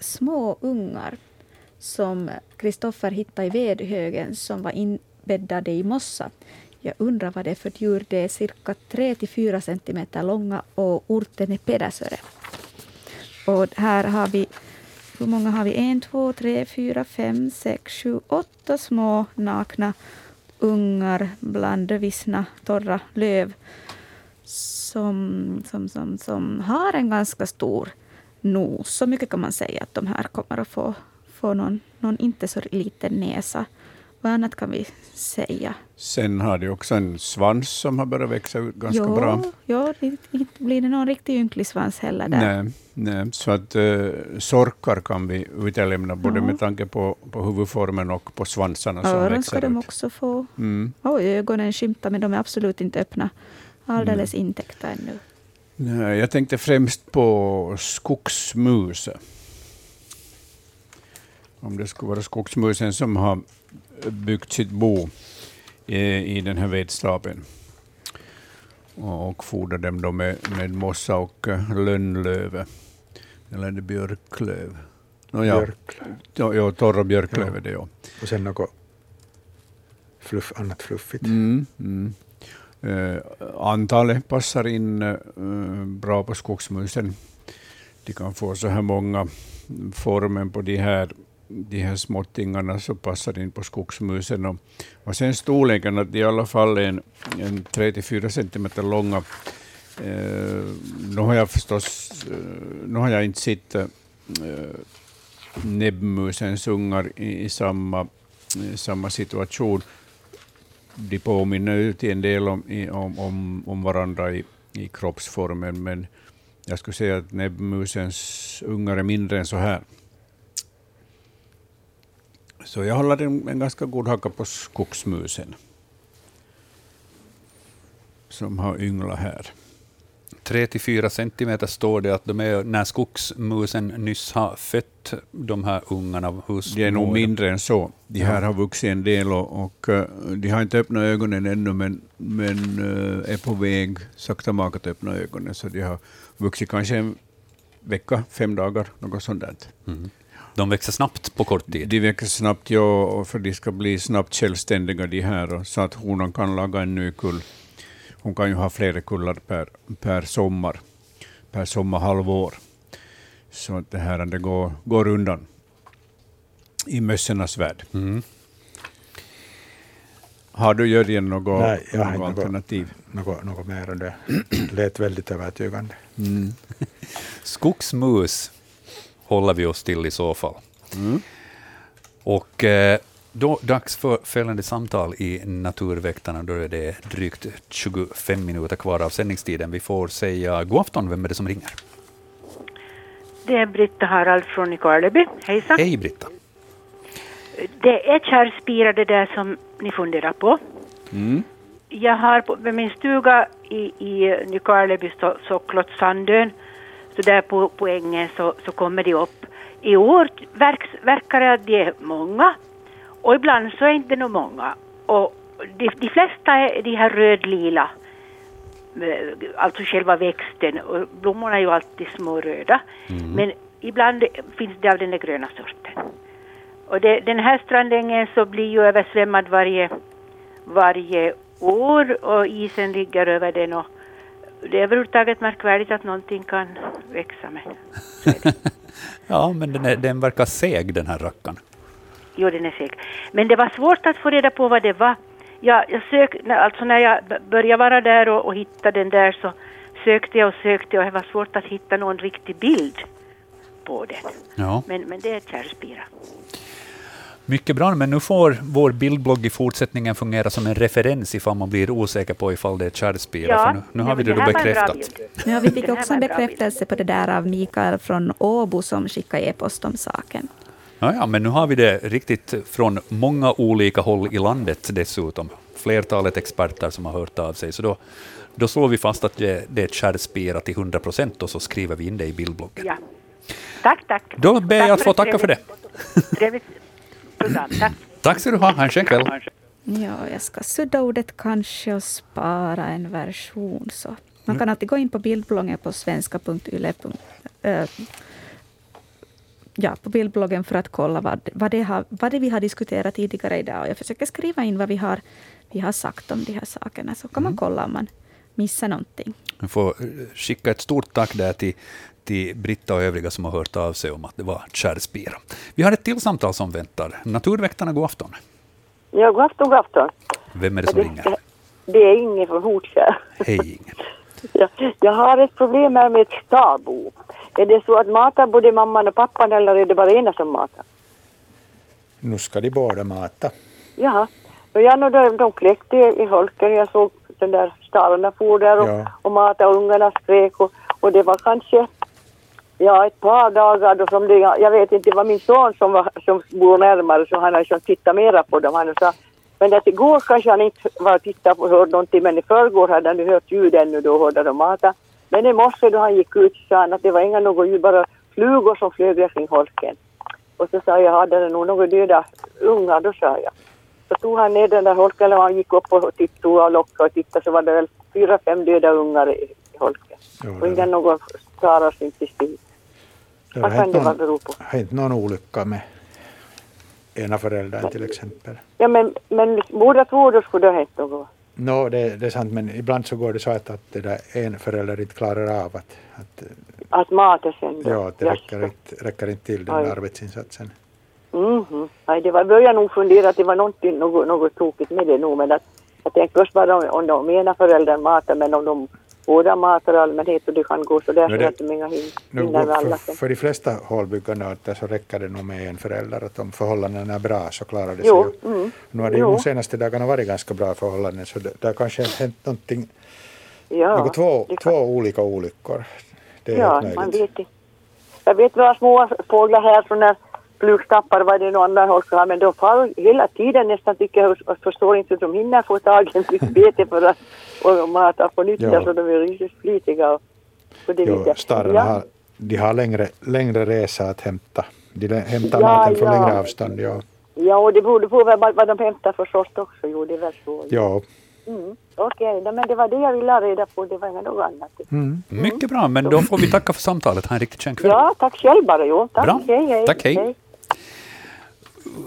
små ungar som Kristoffer hittade i vedhögen som var inbäddade i mossa. Jag undrar vad det är för djur. Det är cirka 3-4 centimeter långa och orten är Pedersöre. Och här har vi, hur många har vi? En, två, tre, fyra, fem, sex, sju, åtta små nakna ungar bland vissna torra löv som, som, som, som har en ganska stor nos. Så mycket kan man säga att de här kommer att få, få någon, någon inte så liten näsa. Vad annat kan vi säga? Sen har de också en svans som har börjat växa ut ganska jo, bra. Jo, inte blir det någon riktig ynklig svans heller där. Nej, nej, så att uh, sorkar kan vi utelämna både Ja. med tanke på, på huvudformen och på svansarna som Öron växer ska de ut. också få. Mm. Och ögonen skymtar, men de är absolut inte öppna. alldeles intäckta ännu. Nej, jag tänkte främst på skogsmus. Om det skulle vara skogsmusen som har byggt sitt bo i, i den här vedstapeln och, och fodrar dem då med, med mossa och eh, lönnlöv. Eller det björklöv? Nå, ja, Björklöv. ja, ja, torra björklöv är det ja. Och sen något fluff, annat fluffigt. Mm, mm. Eh, antalet passar in eh, bra på skogsmusen. De kan få så här många formen på de här, de här småttingarna så passar in på skogsmusen. Och, och sen storleken, att de i alla fall är en, en 3-4 centimeter långa. Eh, nu har jag förstås eh, nu har jag inte sett eh, näbbmusens ungar i, i samma, i samma situation de påminner ju till en del om, i- om, om, om varandra i, i kroppsformen, men jag skulle säga att näbbmusens ungar är mindre än så här. Så jag håller en, en ganska god hacka på skogsmusen, som har ynglat här. 3-4 centimeter står det att de är när skogsmusen nyss har fött de här ungarna. Hur De är nog mindre än så. De här har vuxit en del och, och eh, de har inte öppnat ögonen ännu, men, men eh, är på väg sakta mak att öppna ögonen. Så de har vuxit kanske en vecka, fem dagar, något sånt. där. De växer snabbt på kort tid. De växer snabbt, ja, för de ska bli snabbt självständiga de här, så att honan kan laga en ny kull. Hon kan ju ha flera kullar per, per sommar, per sommarhalvår. Så att det här det går, går undan i mössornas värld. Mm. Har du Jörgen något, Nej, jag något något. alternativ? Något, något mer än det. lät väldigt övertygande. Mm. Skogsmus håller vi oss till i så fall. Mm. Och eh, då dags för följande samtal i Naturväktarna. Då är det drygt 25 minuter kvar av sändningstiden. Vi får säga god afton. Vem är det som ringer? Det är Britta Harald från Nykarleby. Hejsan. Hej Britta. Det är kärrspira det där som ni funderar på. Mm. Jag har på med min stuga i, i Nykarleby, så, Socklot, Sandön, så där på, på ängen så, så kommer de upp. I år verks, verkar det att de är många och ibland så är inte nog många. Och de, de flesta är de här rödlila, eh, alltså själva växten och blommorna är ju alltid små röda. Men ibland finns det av den där gröna sorten. Och det, den här strandängen så blir ju översvämmad varje, varje år och isen ligger över den och det är överhuvudtaget märkvärdigt att någonting kan växa med. Ja, men den, är, den verkar seg den här rackaren. Jo, den är säker. Men det var svårt att få reda på vad det var. Jag, jag sök, alltså när jag började vara där och, och hittade den där så sökte jag och sökte och det var svårt att hitta någon riktig bild på den. Ja. Men, men det är kärrspira. Mycket bra, men nu får vår bildblogg i fortsättningen fungera som en referens ifall man blir osäker på ifall det är kärrspira. Ja, för nu, nu har vi det bra bekräftat. Ja, vi fick Det också en bekräftelse på det där av Mikael från Åbo som skickade e-post om saken. Ja, ja, men nu har vi det riktigt från många olika håll i landet dessutom. Flertalet experter som har hört av sig. Så då, då slår vi fast att det, det är ett kärrspira till 100 procent och så skriver vi in det i bildbloggen. Ja. Tack, tack. Då ber jag att få tacka för det. trevligt- Program. Tack. Tack ska du ha. Ha en skön kväll. Ja, jag ska sudda ordet kanske och spara en version. Så. Man kan alltid gå in på bildbloggen på svenska.yle. Äh, ja, på bildbloggen för att kolla vad, vad, det har, vad det vi har diskuterat tidigare idag. Och jag försöker skriva in vad vi har, vi har sagt om de här sakerna, så kan man kolla om man missar någonting. Vi får skicka ett stort tack där till, till Britta och övriga som har hört av sig om att det var kärrspira. Vi har ett till samtal som väntar. Naturväktarna, god afton. Ja, god afton, god afton. Vem är det som ringer? Det är Inge från Hortkärr. Hej Inger. Ja, jag har ett problem här med ett stabo. Är det så att matar både mamman och pappan eller är det bara ena som matar? Nu ska de båda mata. Jaha. Och jag och de, de kläckte i holken. Jag såg den där stallarna for där och, Ja. och matade och ungarna skrek och, och det var kanske ja, ett par dagar då som det, jag vet inte, det var min son som, var, som bor närmare så han har liksom tittat mera på dem. Han sa Men att igår kanske han inte var och tittade på hörde någonting, men i förrgår hade han hört ljud ännu då hörde de mata. Men i morse då han gick ut så sa han att det var inga något ljud, bara flugor som flög kring holken. Och så sa jag, hade det nog några döda ungar? Då sa jag. Så tog han ner den där holken och han gick upp och tittade och lockade och tittade så var det väl fyra, fem döda ungar i, holken. Jo, Och inga någon skarar inte still. Det Vad har kan det någon, bero på? hänt någon olycka med ena föräldern till exempel. Ja men, men båda två då skulle det ha hänt något. Nå, det, det är sant, men ibland så går det så att, att det en förälder inte klarar av att, att, Att mata sen då. ja, att det räcker inte, räcker inte till den där arbetsinsatsen. Mhm. Nej, det var, började nog fundera att det var något, något tokigt med det nog. Men att, jag tänkte först bara om, om de ena föräldern matar, men om de båda matar allmänhet och det kan gå så där för det- att de inga hin- Nu, hinner med alla för, de flesta hålbyggande arter så räcker det nog med en förälder. Att om förhållandena är bra så klarar det Jo, sig. mm. Nu har det ju Jo. de senaste dagarna varit ganska bra förhållanden så det, det har kanske hänt någonting, Ja, något två, kan- två olika olyckor. Det är Ja, helt man möjligt. vet inte. Jag vet några små fåglar här från när flugstappar var det någon annan håll så här, men de far hela tiden nästan tycker jag och förstår inte hur de hinner få tag i ett bete för att och mata på nytt Ja. så de är riktigt flitiga. Och, det Jo, stararna ja. har, de har längre, längre resa att hämta. De hämtar Ja, maten från ja. längre avstånd. Ja. ja, och det beror på vad, vad de hämtar för sort också. Jo, det är väl så. Ja. Mm. Okej, okay, men det var det jag ville ha reda på. Det var inget något annat. Mm. Mycket bra, men då får vi tacka för samtalet. Ha en riktigt skön kväll. Ja, tack själv bara. Jo, tack. Bra. Hej, hej. Tack, hej.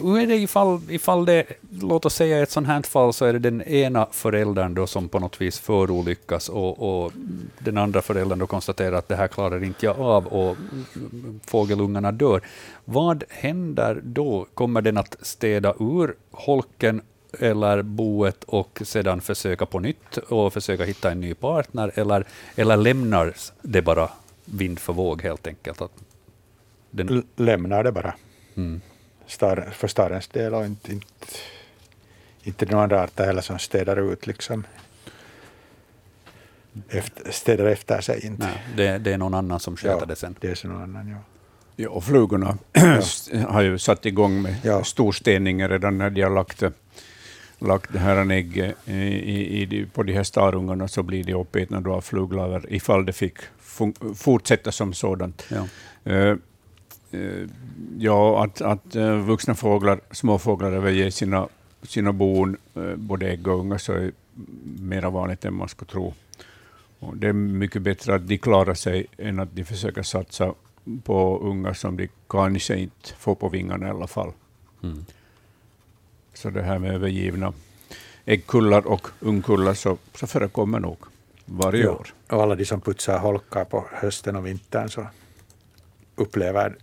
Hur är det ifall, ifall det, låt oss säga i ett sånt här fall, så är det den ena föräldern då som på något vis förolyckas och, och den andra föräldern då konstaterar att det här klarar inte jag av och fågelungarna dör. Vad händer då? Kommer den att städa ur holken eller boet och sedan försöka på nytt och försöka hitta en ny partner, eller, eller lämnar det bara vind för våg helt enkelt? Att den, lämnar det bara. mm. För starens del och inte, inte, inte några andra arter heller som städar ut liksom. Efter, städar efter sig inte. Nej, det, det är någon annan som sköter Ja, det sen. Det är så någon annan, ja. Ja, och flugorna har ju satt igång med Ja. storstädningen redan när de har lagt, lagt det här ägg i, i, i, de- på de här starungarna så blir de uppätna av fluglarver ifall det fick fortsätta som sådant. Ja. Eh, ja, att, att eh, vuxna fåglar, småfåglar överger sina, sina bon, eh, både ägg och ungar, så är mer vanligt än man skulle tro. Och det är mycket bättre att de klarar sig än att de försöker satsa på ungar som de kanske inte får på vingarna i alla fall. Mm. Så det här med övergivna äggkullar och ungkullar så, så förekommer nog varje Ja. år. Och alla de som putsar holkar på hösten och vintern så upplever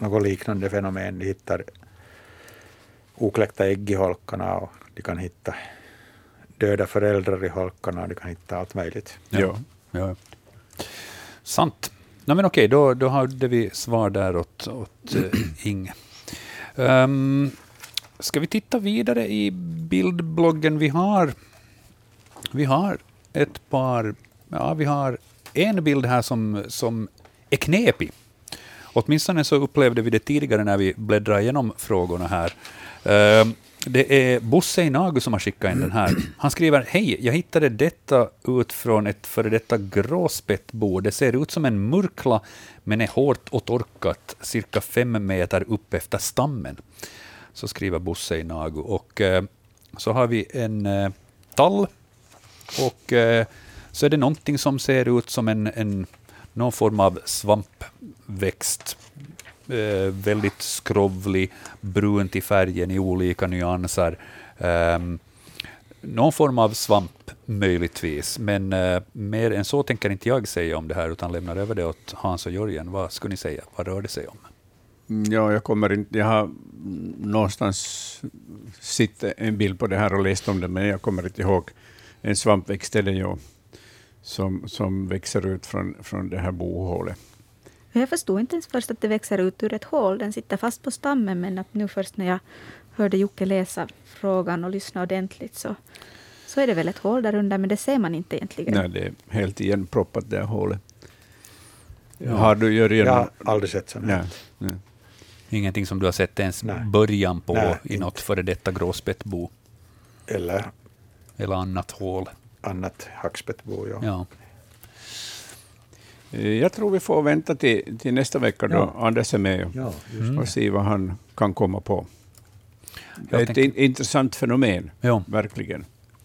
något liknande fenomen. De hittar okläckta ägg i holkarna och de kan hitta döda föräldrar i holkarna och de kan hitta allt möjligt. Ja. Ja. Sant. No, men okej, då, då hade vi svar där åt, åt uh, Inge. Um, ska vi titta vidare i bildbloggen? Vi har, vi har ett par, ja, vi har en bild här som, som är knepig. Åtminstone så upplevde vi det tidigare när vi bläddrade igenom frågorna här. Ehm, det är Bosse i Nagu som har skickat in den här. Han skriver Hej, jag hittade detta ut från ett före detta gråspettbo. Det ser ut som en murkla, men är hårt och torkat, cirka fem meter upp efter stammen. Så skriver Bosse i Nagu. Och eh, så har vi en eh, tall och eh, så är det någonting som ser ut som en, en någon form av svampväxt. Eh, väldigt skrovlig, brunt i färgen i olika nyanser. Eh, någon form av svamp möjligtvis, men eh, mer än så tänker inte jag säga om det här, utan lämnar över det åt Hans och Jörgen. Vad skulle ni säga? Vad rör det sig om? Mm, ja, jag kommer inte... Jag har någonstans sett en bild på det här och läst om det, men jag kommer inte ihåg. En svampväxt är det ju, som, som växer ut från, från det här bohålet. Jag förstod inte ens först att det växer ut ur ett hål. Den sitter fast på stammen, men att nu först när jag hörde Jocke läsa frågan och lyssna ordentligt så, så är det väl ett hål där under, men det ser man inte egentligen. Nej, det är helt igenproppat det här hålet. Ja. Har du Jörgen? Jag har aldrig sett sånt. Nej, nej. Ingenting som du har sett ens Nej. början på Nej, i inte. något före detta gråspettbo? eller Eller annat hål. Annat hackspettbo. Ja. Ja. Eh, Jag tror vi får vänta till, till nästa vecka då Ja. Anders är med Ja, och se vad han kan komma på. Jag Ett tänker- in, intressant fenomen, Ja. verkligen.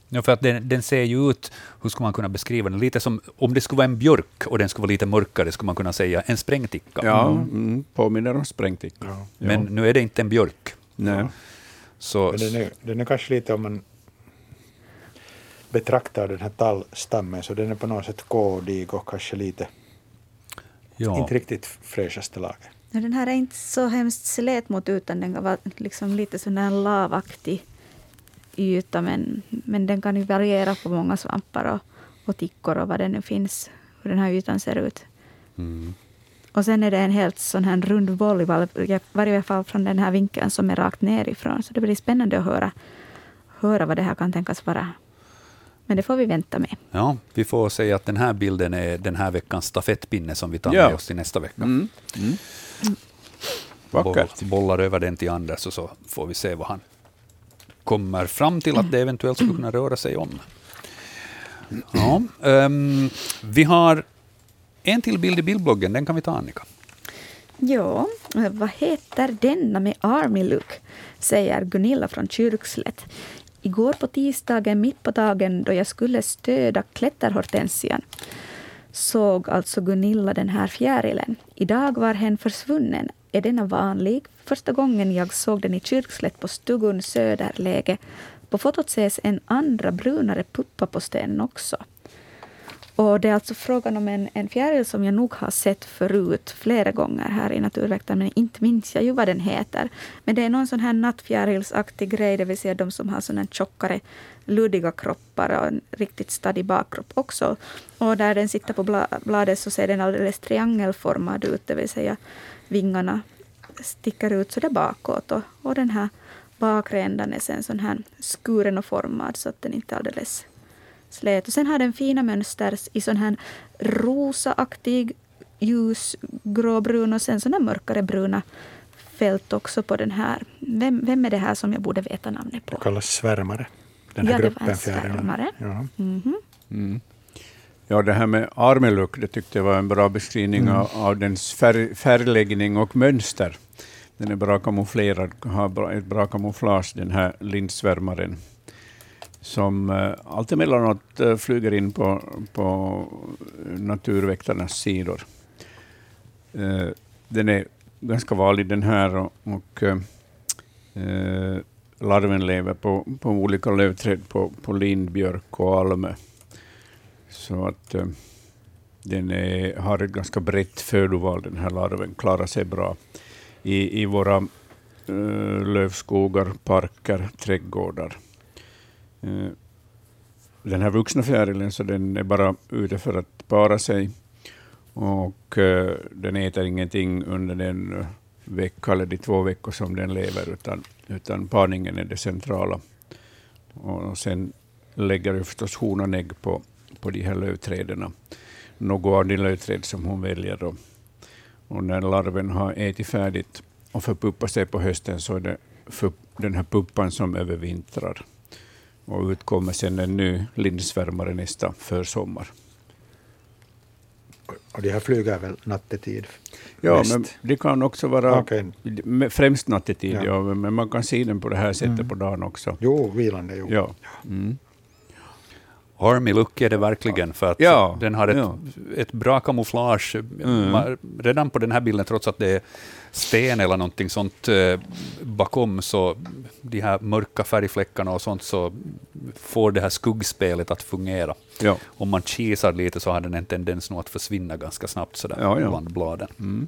Ja, för att den, den ser ju ut, hur ska man kunna beskriva den? Lite som, om det skulle vara en björk och den skulle vara lite mörkare, skulle man kunna säga en sprängticka. Ja, mm, påminner om sprängticka. Ja. Men nu är det inte en björk. Nej. Så, den är, den är kanske lite om man betraktar den här tallstammen så den är på något sätt kodig och kanske lite, ja. inte riktigt fräschaste laget. Ja, den här är inte så hemskt slät mot ytan. Den vara liksom lite sån här lavaktig yta. Men, men den kan ju variera på många svampar och, och tickor och vad det nu finns. Hur den här ytan ser ut. Mm. Och sen är det en helt sån här rund boll i var- varje fall från den här vinkeln som är rakt nerifrån. Så det blir spännande att höra, höra vad det här kan tänkas vara. Men det får vi vänta med. ja, vi får säga att den här bilden är den här veckans stafettpinne som vi tar Ja. med oss till nästa vecka. Mm. Mm. Boll, bollar över den till Anders och så får vi se vad han kommer fram till att det eventuellt skulle kunna röra sig om. Ja, ehm, vi har en till bild i bildbloggen, den kan vi ta Annika. Ja, vad heter denna med Army Look? Säger Gunilla från Kyrkslätt. Igår på tisdagen mitt på dagen då jag skulle stöda klätterhortensian såg alltså Gunilla den här fjärilen. Idag var hen försvunnen. Är denna vanlig? Första gången jag såg den i Kyrkslätt på Stugun Söderläge. På fotot ses en andra brunare puppa på stenen också. Och det är alltså frågan om en, en fjäril som jag nog har sett förut flera gånger här i Naturväktaren, men inte minns jag ju vad den heter. Men det är någon sån här nattfjärilsaktig grej, det vill säga de som har såna tjockare, luddiga kroppar och en riktigt stadig bakkropp också. Och där den sitter på bla- bladet så ser den alldeles triangelformad ut, det vill säga vingarna sticker ut så där bakåt och, och den här bakre ändan är sen sån här skuren och formad så att den inte är alldeles slät. Och sen har den fina mönster i sån här rosaaktig, ljusgråbrun och sen såna mörkare bruna fält också på den här. Vem, vem är det här som jag borde veta namnet på? Det kallas svärmare. Den här Ja, det var gruppen en svärmare. Ja. Mhm. Mm. Ja, det här med armeluck, det tyckte jag var en bra beskrivning av, av dens färg, färgläggning och mönster. Den är bra kamouflerad, har bra, ett bra kamouflage, den här lindsvärmaren, som eh, allt emellanåt eh, flyger in på, på naturväktarnas sidor. Eh, den är ganska vanlig den här och, och larven lever på, på olika lövträd, på, på lindbjörk och alme. Så att den är, har ett ganska brett födoval, den här larven, klarar sig bra i, i våra lövskogar, parker, trädgårdar. Eh, den här vuxna fjärilen så den är bara ute för att para sig och eh, den äter ingenting under den eh, vecka eller de två veckor som den lever, utan, utan parningen är det centrala. Och sen lägger ju förstås honan ägg på, på de här lövträden, något av de lövträd som hon väljer. Då. och när larven har ätit färdigt och förpuppat sig på hösten så är det för, den här puppan som övervintrar. Och utkommer sen en ny lindsvärmare nästa försommar. Och de här flyger väl nattetid? Ja, mest? men det kan också vara med- främst nattetid, Ja. ja. men man kan se den på det här sättet Mm. på dagen också. Jo, vilande. Jo. Ja. Mm. Army look är det verkligen, för att Ja, den har ett, ja. ett bra kamouflage. Mm. Redan på den här bilden, trots att det är sten eller någonting sånt eh, bakom, så de här mörka färgfläckarna och sånt, så får det här skuggspelet att fungera. Ja. Om man kisar lite så har den en tendens nog att försvinna ganska snabbt sådär Ja, ja. bland bladen. Mm.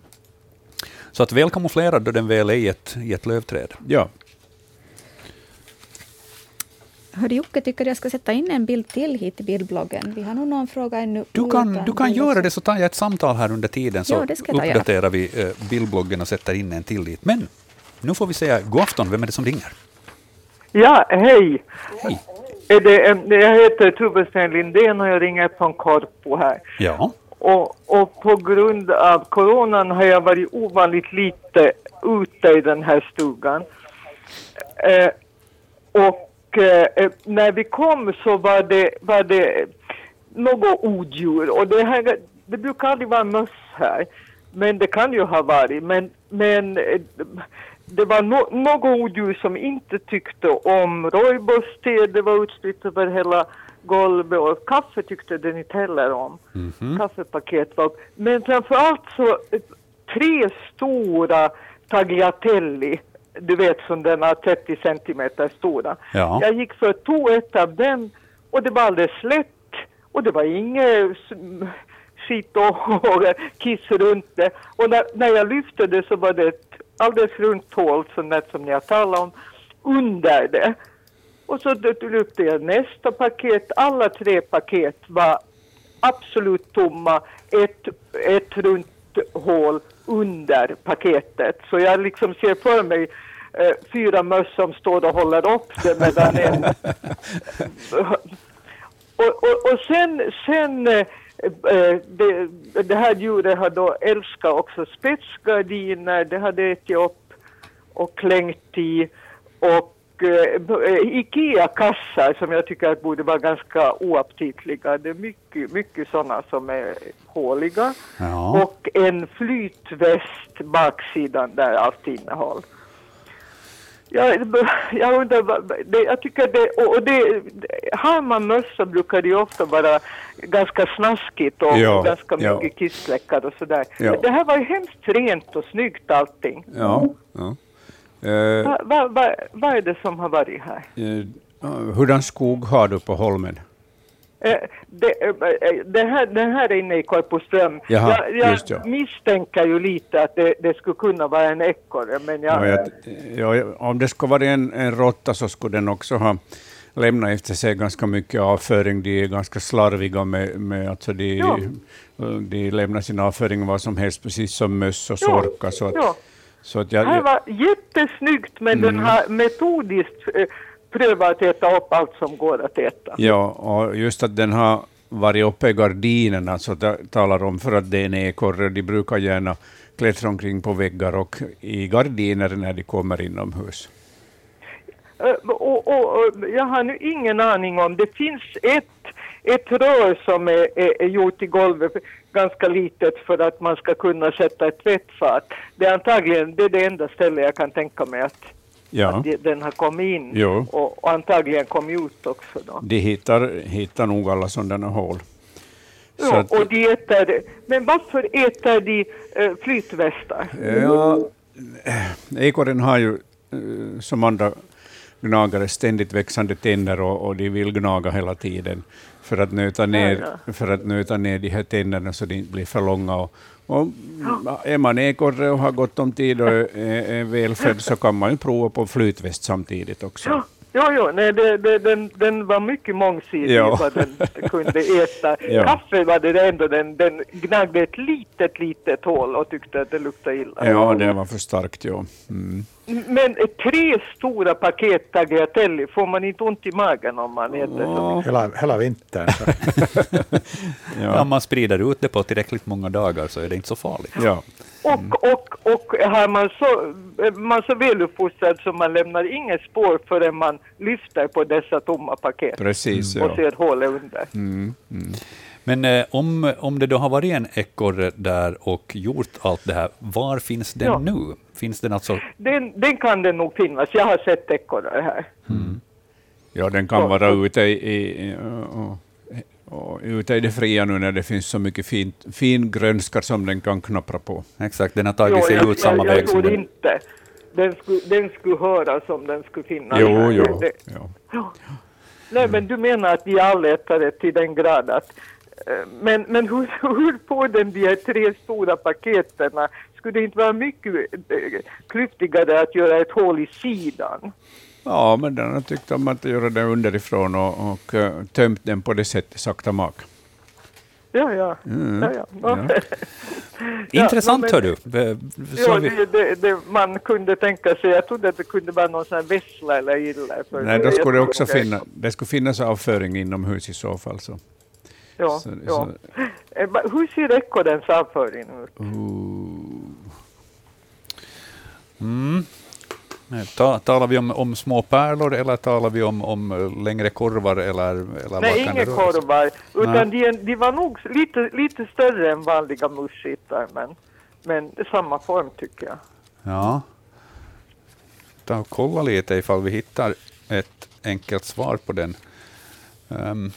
Så att väl kamouflerad då den väl är i ett, i ett lövträd. ja. Hörde Jocke, tycker jag ska sätta in en bild till hit i bildbloggen? Vi har nog någon fråga ännu. Du kan, du kan göra det, så tar jag ett samtal här under tiden, så Ja, det ska jag göra. uppdaterar vi eh, bildbloggen och sätter in en till dit. Men nu får vi säga god afton, vem är det som ringer? Ja, hej. Hej. Är det, jag heter Tubbe Lindén och jag ringer från Korpo här. Ja, Och, och på grund av coronan har jag varit ovanligt lite ute i den här stugan. Eh, och eh, när vi kom så var det, var det något odjur och det, här, det brukar aldrig vara möss här. Men det kan ju ha varit. Men, men eh, det var no, något odjur som inte tyckte om rooibos-te. Det var utspritt över hela golvet och kaffe tyckte den inte heller om. Kaffepaket var Men framför allt så eh, tre stora tagliatelli. Du vet som den är 30 centimeter stora. Ja. Jag gick för tog ett av dem och det var alldeles lätt och det var inget skit och, och kiss runt det. Och när, när jag lyfte det så var det ett alldeles runt hål, sånt som ni har talat om, under det. Och så lyfte jag nästa paket. Alla tre paket var absolut tomma. Ett, ett runt hål under paketet. Så jag liksom ser för mig eh, fyra möss som står och håller upp det medan en och, och, och sen, sen eh, eh, det, det här djuret har då älskat också spetsgardiner, det hade ätit upp och klängt i och eh, Ikea-kassar som jag tycker att borde vara ganska oaptitliga. Det är mycket, mycket sådana som är håliga. Ja. Och en flytväst baksidan där allt innehåll. Jag, jag undrar, det, jag tycker det, och det, har man mössa brukar det ju ofta vara ganska snaskigt och Ja, ganska ja. mycket kissfläckar och sådär. Ja. Men det här var ju hemskt rent och snyggt allting. Ja, ja. Eh, Vad va, va, vad är det som har varit här? eh, hurdan skog har du på holmen? Eh, det, eh, det här, den här är inne i Korpoström. Jaha, jag jag just ja. misstänker ju lite att det, det skulle kunna vara en ekorre, men jag... Ja, jag, ja, om det skulle vara en, en råtta så skulle den också ha lämnat efter sig ganska mycket avföring. De är ganska slarviga med, med alltså de, Ja. de lämnar sin avföring vad som helst, precis som möss och sorkar. Så att, så att Det jag, här jag, var jättesnyggt, men Mm. den har metodiskt prövat att äta upp allt som går att äta. ja, och just att den har varit uppe i gardinerna så ta, talar om för att det är en ekorre. De brukar gärna klättra omkring på väggar och i gardiner när de kommer inomhus. Eh, Och, och, och jag har nu ingen aning om, det finns ett, ett rör som är, är, är gjort i golvet, ganska litet för att man ska kunna sätta ett tvättfat. Det är antagligen det, är det enda ställe jag kan tänka mig att, Ja. att den har kommit in Jo. och, och antagligen kommit ut också då. De hittar, hittar nog alla sådana hål. Så Ja, att- och de äter, men varför äter de eh, flytvästar? Ja, ekorren har ju eh, som andra gnagare ständigt växande tänder och, och de vill gnaga hela tiden för att nöta ner, för att nöta ner de här tänderna så de inte blir för långa. Och, och är man ekorre och har gott om tid och är, är välfödd så kan man ju prova på flytväst samtidigt också. Ja, jo, jo, nej, det, det, den, den var mycket mångsidig Ja. vad den kunde äta. Ja. Kaffe var det ändå, den, den gnagde ett litet, litet hål och tyckte att det luktade illa. Ja, det var för starkt. Ja. Mm. Men tre stora paket tagliatelle, får man inte ont i magen om man äter så mycket? Hela, hela vintern. Så. Ja. Om man sprider ut det på tillräckligt många dagar så är det inte så farligt. Ja. Och, och, och har man så, man så väluppfostrad så man lämnar inget spår förrän man lyfter på dessa tomma paket Precis, och ja. ser hålet under. Mm, mm. Men eh, om, om det då har varit en ekorre där och gjort allt det här, var finns den Ja. nu? Finns den alltså... Den, den kan det nog finnas. Jag har sett ekorrar här. Ja, den kan Ja, vara ute i, i, och, och, ute i det fria nu när det finns så mycket fint, fin grönska som den kan knappra på. Exakt, den har tagit sig jag, ut samma jag, väg jag som tror den... inte. Den skulle, den skulle höra som den skulle finnas Jo, här. jo. Det, Ja. ja. Nej, men du menar att de är allätare till den grad att eh, men, men hur, hur får den de här tre stora paketen? Skulle det inte vara mycket eh, klyftigare att göra ett hål i sidan? Ja, men den har tyckt om att göra det underifrån och, och eh, tömt den på det sättet, sakta mak. Ja, ja. Mm. ja, ja. Ja. Intressant, men- hör du. Så Ja, vi... det, det, det, man kunde tänka sig, jag trodde att det kunde vara någon sån här vessla eller illa. för Nej, då skulle det jag också nog finna, det skulle finnas avföring inomhus i så fall. Så. Ja, Så- ja. Eh, va- Hur ser ekorrens avföring ut? Mm. Nej, Ta, talar vi om, om små pärlor eller talar vi om, om eh, längre korvar? Eller, eller Nej, inga korvar. Utan de, de var nog lite, lite större än vanliga musskittar, men, men samma form tycker jag. Ja. Ta och kolla lite ifall vi hittar ett enkelt svar på den. Ehm,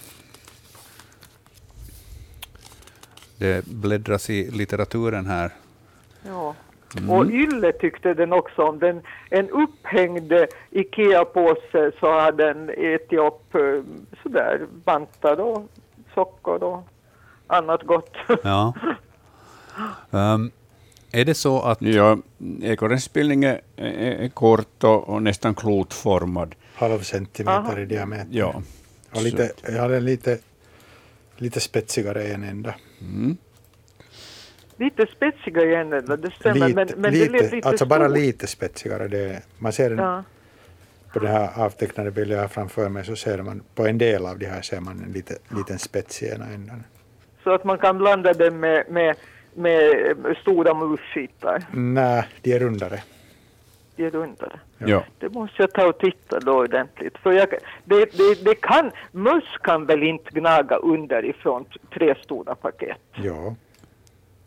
det bläddras i litteraturen här. Ja. Mm. Och Ylle tyckte den också om. Den, en upphängd IKEA-påse så hade den ätit upp eh, sådär vantar och socker och annat gott. Ja. Ehm, är det så att... Ja, ekorrens är, är, är kort och, och nästan klotformad. Halv centimeter Aha. i diameter. Ja. Och lite, jag hade en lite, lite spetsigare en ända. Mm. Lite spetsiga i änden, det stämmer. Lite, men men lite, det lite alltså bara lite spetsigare. Det, man ser den Ja. på den här avtecknade bilden jag har framför mig så ser man på en del av de här ser man en lite, liten spets i ena änden. Så att man kan blanda den med, med, med stora musskittar. Nej, de är rundare. De är rundare. Ja. Det måste jag ta och titta då ordentligt. För jag, det, det, det kan, möss kan väl inte gnaga underifrån tre stora paket? Ja,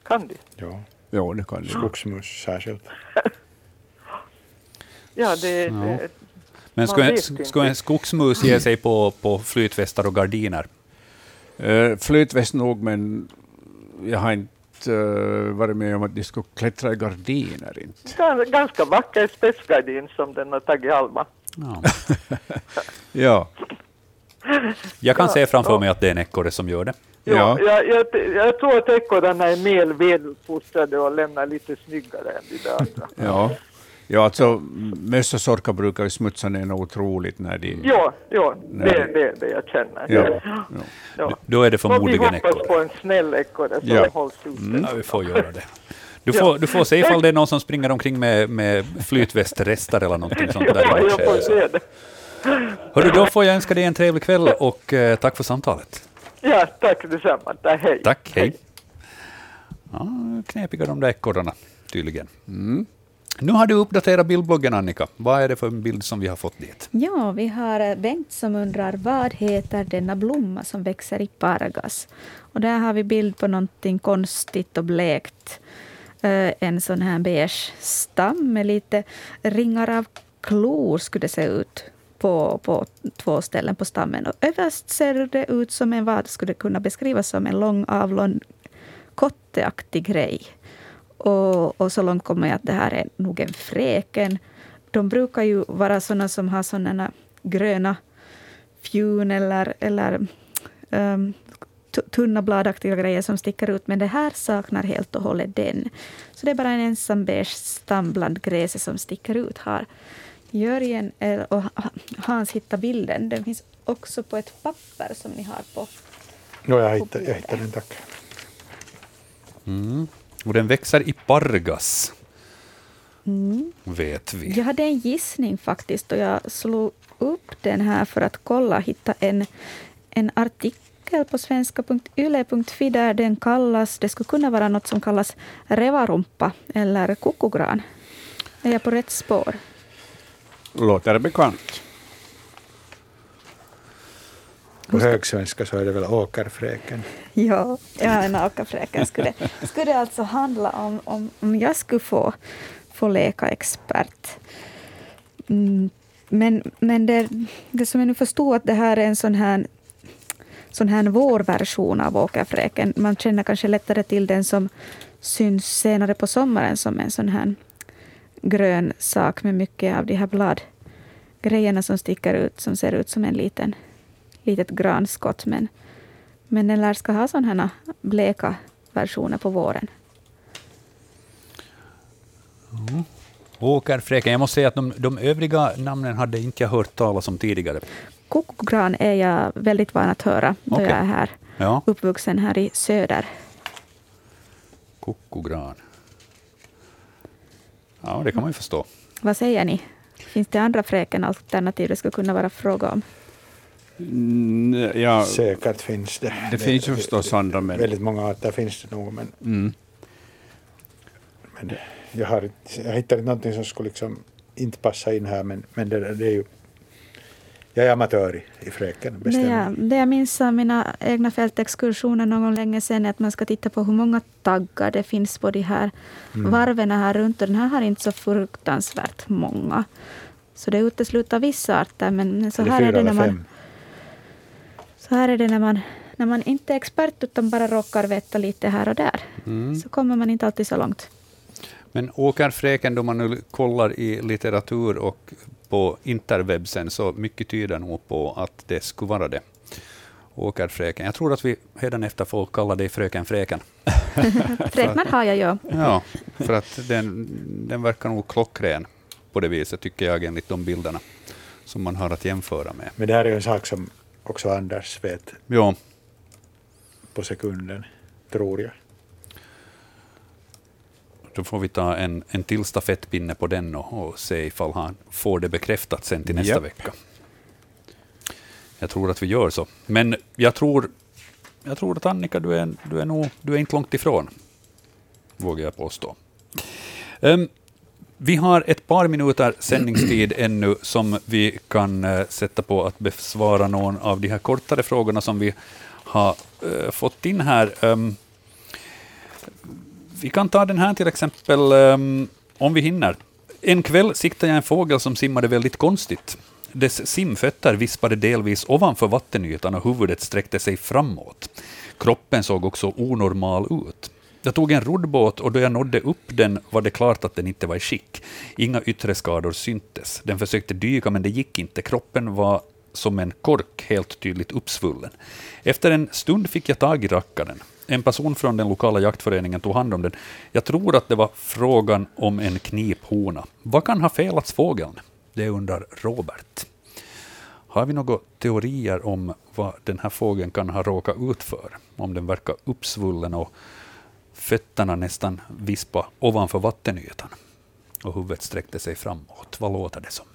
Kan de? ja. ja, det kan det. Skogsmus särskilt. Ja, det, Ja. det Men ska, en, ska en skogsmus ge sig på, på flytvästar och gardiner? Uh, flytväst nog, men jag har inte uh, varit med om att de skulle klättra i gardiner. Inte. Gan- ganska vacker spetsgardin som den har tagit Alma. Ja. Ja, Jag kan Ja, se framför ja. mig att det är en ekorre som gör det. Ja, Ja. Jag, jag, jag tror att ekorrarna är mer väluppfostrade och lämnar lite snyggare än de där andra. ja. ja alltså, möss och sorkar brukar ju smutsa ner något otroligt när de... Ja, ja det Nej. är det, det jag känner. Ja. Ja. Då är det Och vi förmodligen hoppas ekorre. på en snäll ekorre som Ja. hålls ute. Ja, vi får göra det. Du får, du får se ifall det är någon som springer omkring med, med flytvästrester eller någonting sånt där. Ja, jag får se det. Hörru, då får jag önska dig en trevlig kväll och eh, tack för samtalet. Ja, tack detsamma. Tack, hej. Tack, hej. Ja, knepiga de där ekorrarna, tydligen. Mm. Nu har du uppdaterat bildbloggen, Annika. Vad är det för en bild som vi har fått dit? Ja, vi har eh, Bengt som undrar vad heter denna blomma som växer i Pargas? Och där har vi bild på någonting konstigt och blekt. Eh, En sån här beige stam med lite ringar av klor skulle det se ut på, på två ställen på stammen. Och överst ser det ut som en vad skulle kunna beskrivas som en lång avlång kotteaktig grej. Och, och så långt kommer jag att det här är nog en fräken. De brukar ju vara sådana som har sådana gröna fjun eller, eller um, tunna bladaktiga grejer som sticker ut, men det här saknar helt och hållet den. Så det är bara en ensam beige stam bland gräset som sticker ut. här. Jörgen eh, och Hans hittat bilden. Den finns också på ett papper som ni har på. No, jag hittade, jag hittade den, tack. Mm. Och den växer i Pargas, Mm. vet vi. Jag hade en gissning faktiskt och jag slog upp den här för att kolla, hitta en, en artikel på svenska.yle.fi där den kallas, det skulle kunna vara något som kallas revarumpa eller kokogran. Är jag på rätt spår? Låter bekant. På högsvenska så är det väl åkerfräken. Ja, ja en alkafräken skulle, skulle det alltså handla om, om, om jag skulle få, få leka expert. Mm, men men det, det som jag nu förstår att det här är en sån här, sån här vårversion av åkerfräken. Man känner kanske lättare till den som syns senare på sommaren som en sån här grön sak med mycket av de här bladgrejerna som sticker ut, som ser ut som en liten litet granskott. Men, men den lär ska ha sådana här bleka versioner på våren. Åkerfräken. Jag måste säga att de, de övriga namnen hade inte jag hört talas om tidigare. Kokogran är jag väldigt van att höra då Okej. jag är här, Ja, uppvuxen här i söder. kokogran. Ja, det kan man ju förstå. Vad säger ni? Finns det andra fräken alternativ det skulle kunna vara fråga om? Mm, ja, Säkert finns det. det finns ju förstås andra, men... Väldigt många arter finns det nog, men, Mm. men jag, har, jag hittade inte någonting som skulle liksom inte passa in här men, men det, det är ju jag är amatör i, i fröken. Det bestämmer. jag, det jag minns av mina egna fältexkursioner någon gång länge sedan är att man ska titta på hur många taggar det finns på de här Mm. varven här runt. Och den här har inte så fruktansvärt många. Så det utesluter vissa arter. Men så Är det här är det när man, så här är det när man, när man inte är expert utan bara råkar veta lite här och där. Mm. Så kommer man inte alltid så långt. Men åkerfräken, då man nu kollar i litteratur och på interwebsen, så mycket tyder nog på att det skulle vara det. Åkerfräken. Jag tror att vi hädanefter får kalla dig fröken Fräken. Fräknar har jag ju. Ja, för att den, den verkar nog klockren på det viset, tycker jag, enligt de bilderna som man har att jämföra med. Men det här är ju en sak som också Anders vet Ja, på sekunden, tror jag. Då får vi ta en, en till stafettpinne på den och, och se ifall han får det bekräftat sen till nästa Japp. vecka. Jag tror att vi gör så. Men jag tror, jag tror att Annika, du är, du, är nog, du är inte långt ifrån, vågar jag påstå. Ehm, vi har ett par minuter sändningstid ännu som vi kan eh, sätta på att besvara någon av de här kortare frågorna som vi har eh, fått in här. Ehm, vi kan ta den här till exempel, um, om vi hinner. En kväll siktade jag en fågel som simmade väldigt konstigt. Dess simfötter vispade delvis ovanför vattenytan och huvudet sträckte sig framåt. Kroppen såg också onormal ut. Jag tog en roddbåt och då jag nådde upp den var det klart att den inte var i skick. Inga yttre skador syntes. Den försökte dyka men det gick inte. Kroppen var som en kork, helt tydligt uppsvullen. Efter en stund fick jag tag i rackaren. En person från den lokala jaktföreningen tog hand om den. Jag tror att det var frågan om en kniphona. Vad kan ha felats fågeln? Det undrar Robert. Har vi några teorier om vad den här fågeln kan ha råkat ut för? Om den verkar uppsvullen och fötterna nästan vispa ovanför vattenytan och huvudet sträckte sig framåt. Vad låter det som?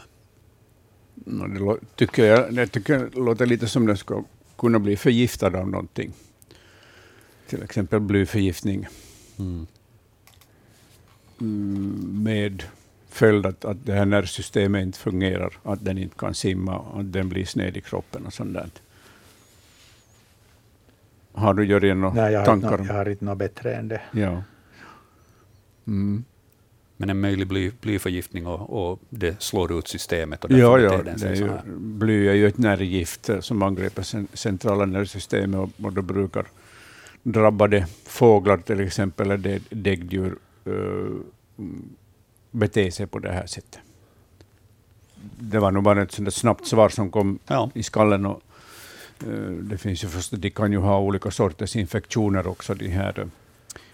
No, det tycker jag, det tycker jag låter lite som den ska kunna bli förgiftad av någonting. Till exempel blyförgiftning Mm. mm, med följd att, att det här nervsystemet inte fungerar, att den inte kan simma, att den blir sned i kroppen och sånt där. Har du Jörgen några Nej, jag har, inte, tankar? jag har inte något bättre än det. Ja. Mm. Men en möjlig bly, blyförgiftning och, och det slår ut systemet. Och Ja, ja det är ju, bly är ju ett nervgift som angriper cen- centrala nervsystemet och, och då brukar drabbade fåglar till exempel, eller dä- däggdjur, mm, bete sig på det här sättet. Det var nog bara ett sånt snabbt svar som kom Ja. i skallen. Och, det finns ju förstås, de kan ju ha olika sorters infektioner också, de här,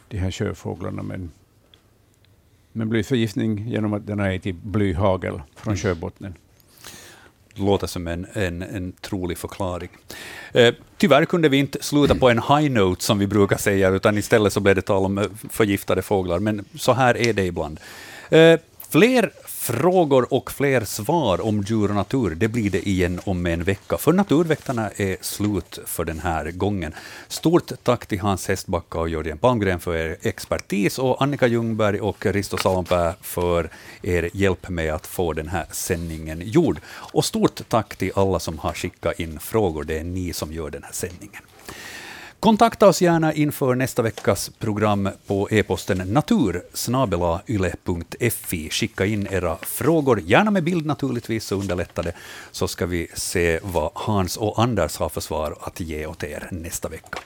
de här sjöfåglarna. Men, men blyförgiftning genom att den har ätit blyhagel från sjöbottnen låter som en, en, en trolig förklaring. Eh, tyvärr kunde vi inte sluta på en high note, som vi brukar säga, utan istället så blev det tal om eh, förgiftade fåglar, men så här är det ibland. Eh, fler frågor och fler svar om djur och natur, det blir det igen om en vecka, för Naturväktarna är slut för den här gången. Stort tack till Hans Hestbacka och Jörgen Palmgren för er expertis och Annika Ljungberg och Risto Salonpää för er hjälp med att få den här sändningen gjord. Och stort tack till alla som har skickat in frågor, det är ni som gör den här sändningen. Kontakta oss gärna inför nästa veckas program på e-posten natursnabelayle.fi. Skicka in era frågor, gärna med bild naturligtvis, så underlättar det. Så ska vi se vad Hans och Anders har för svar att ge åt er nästa vecka.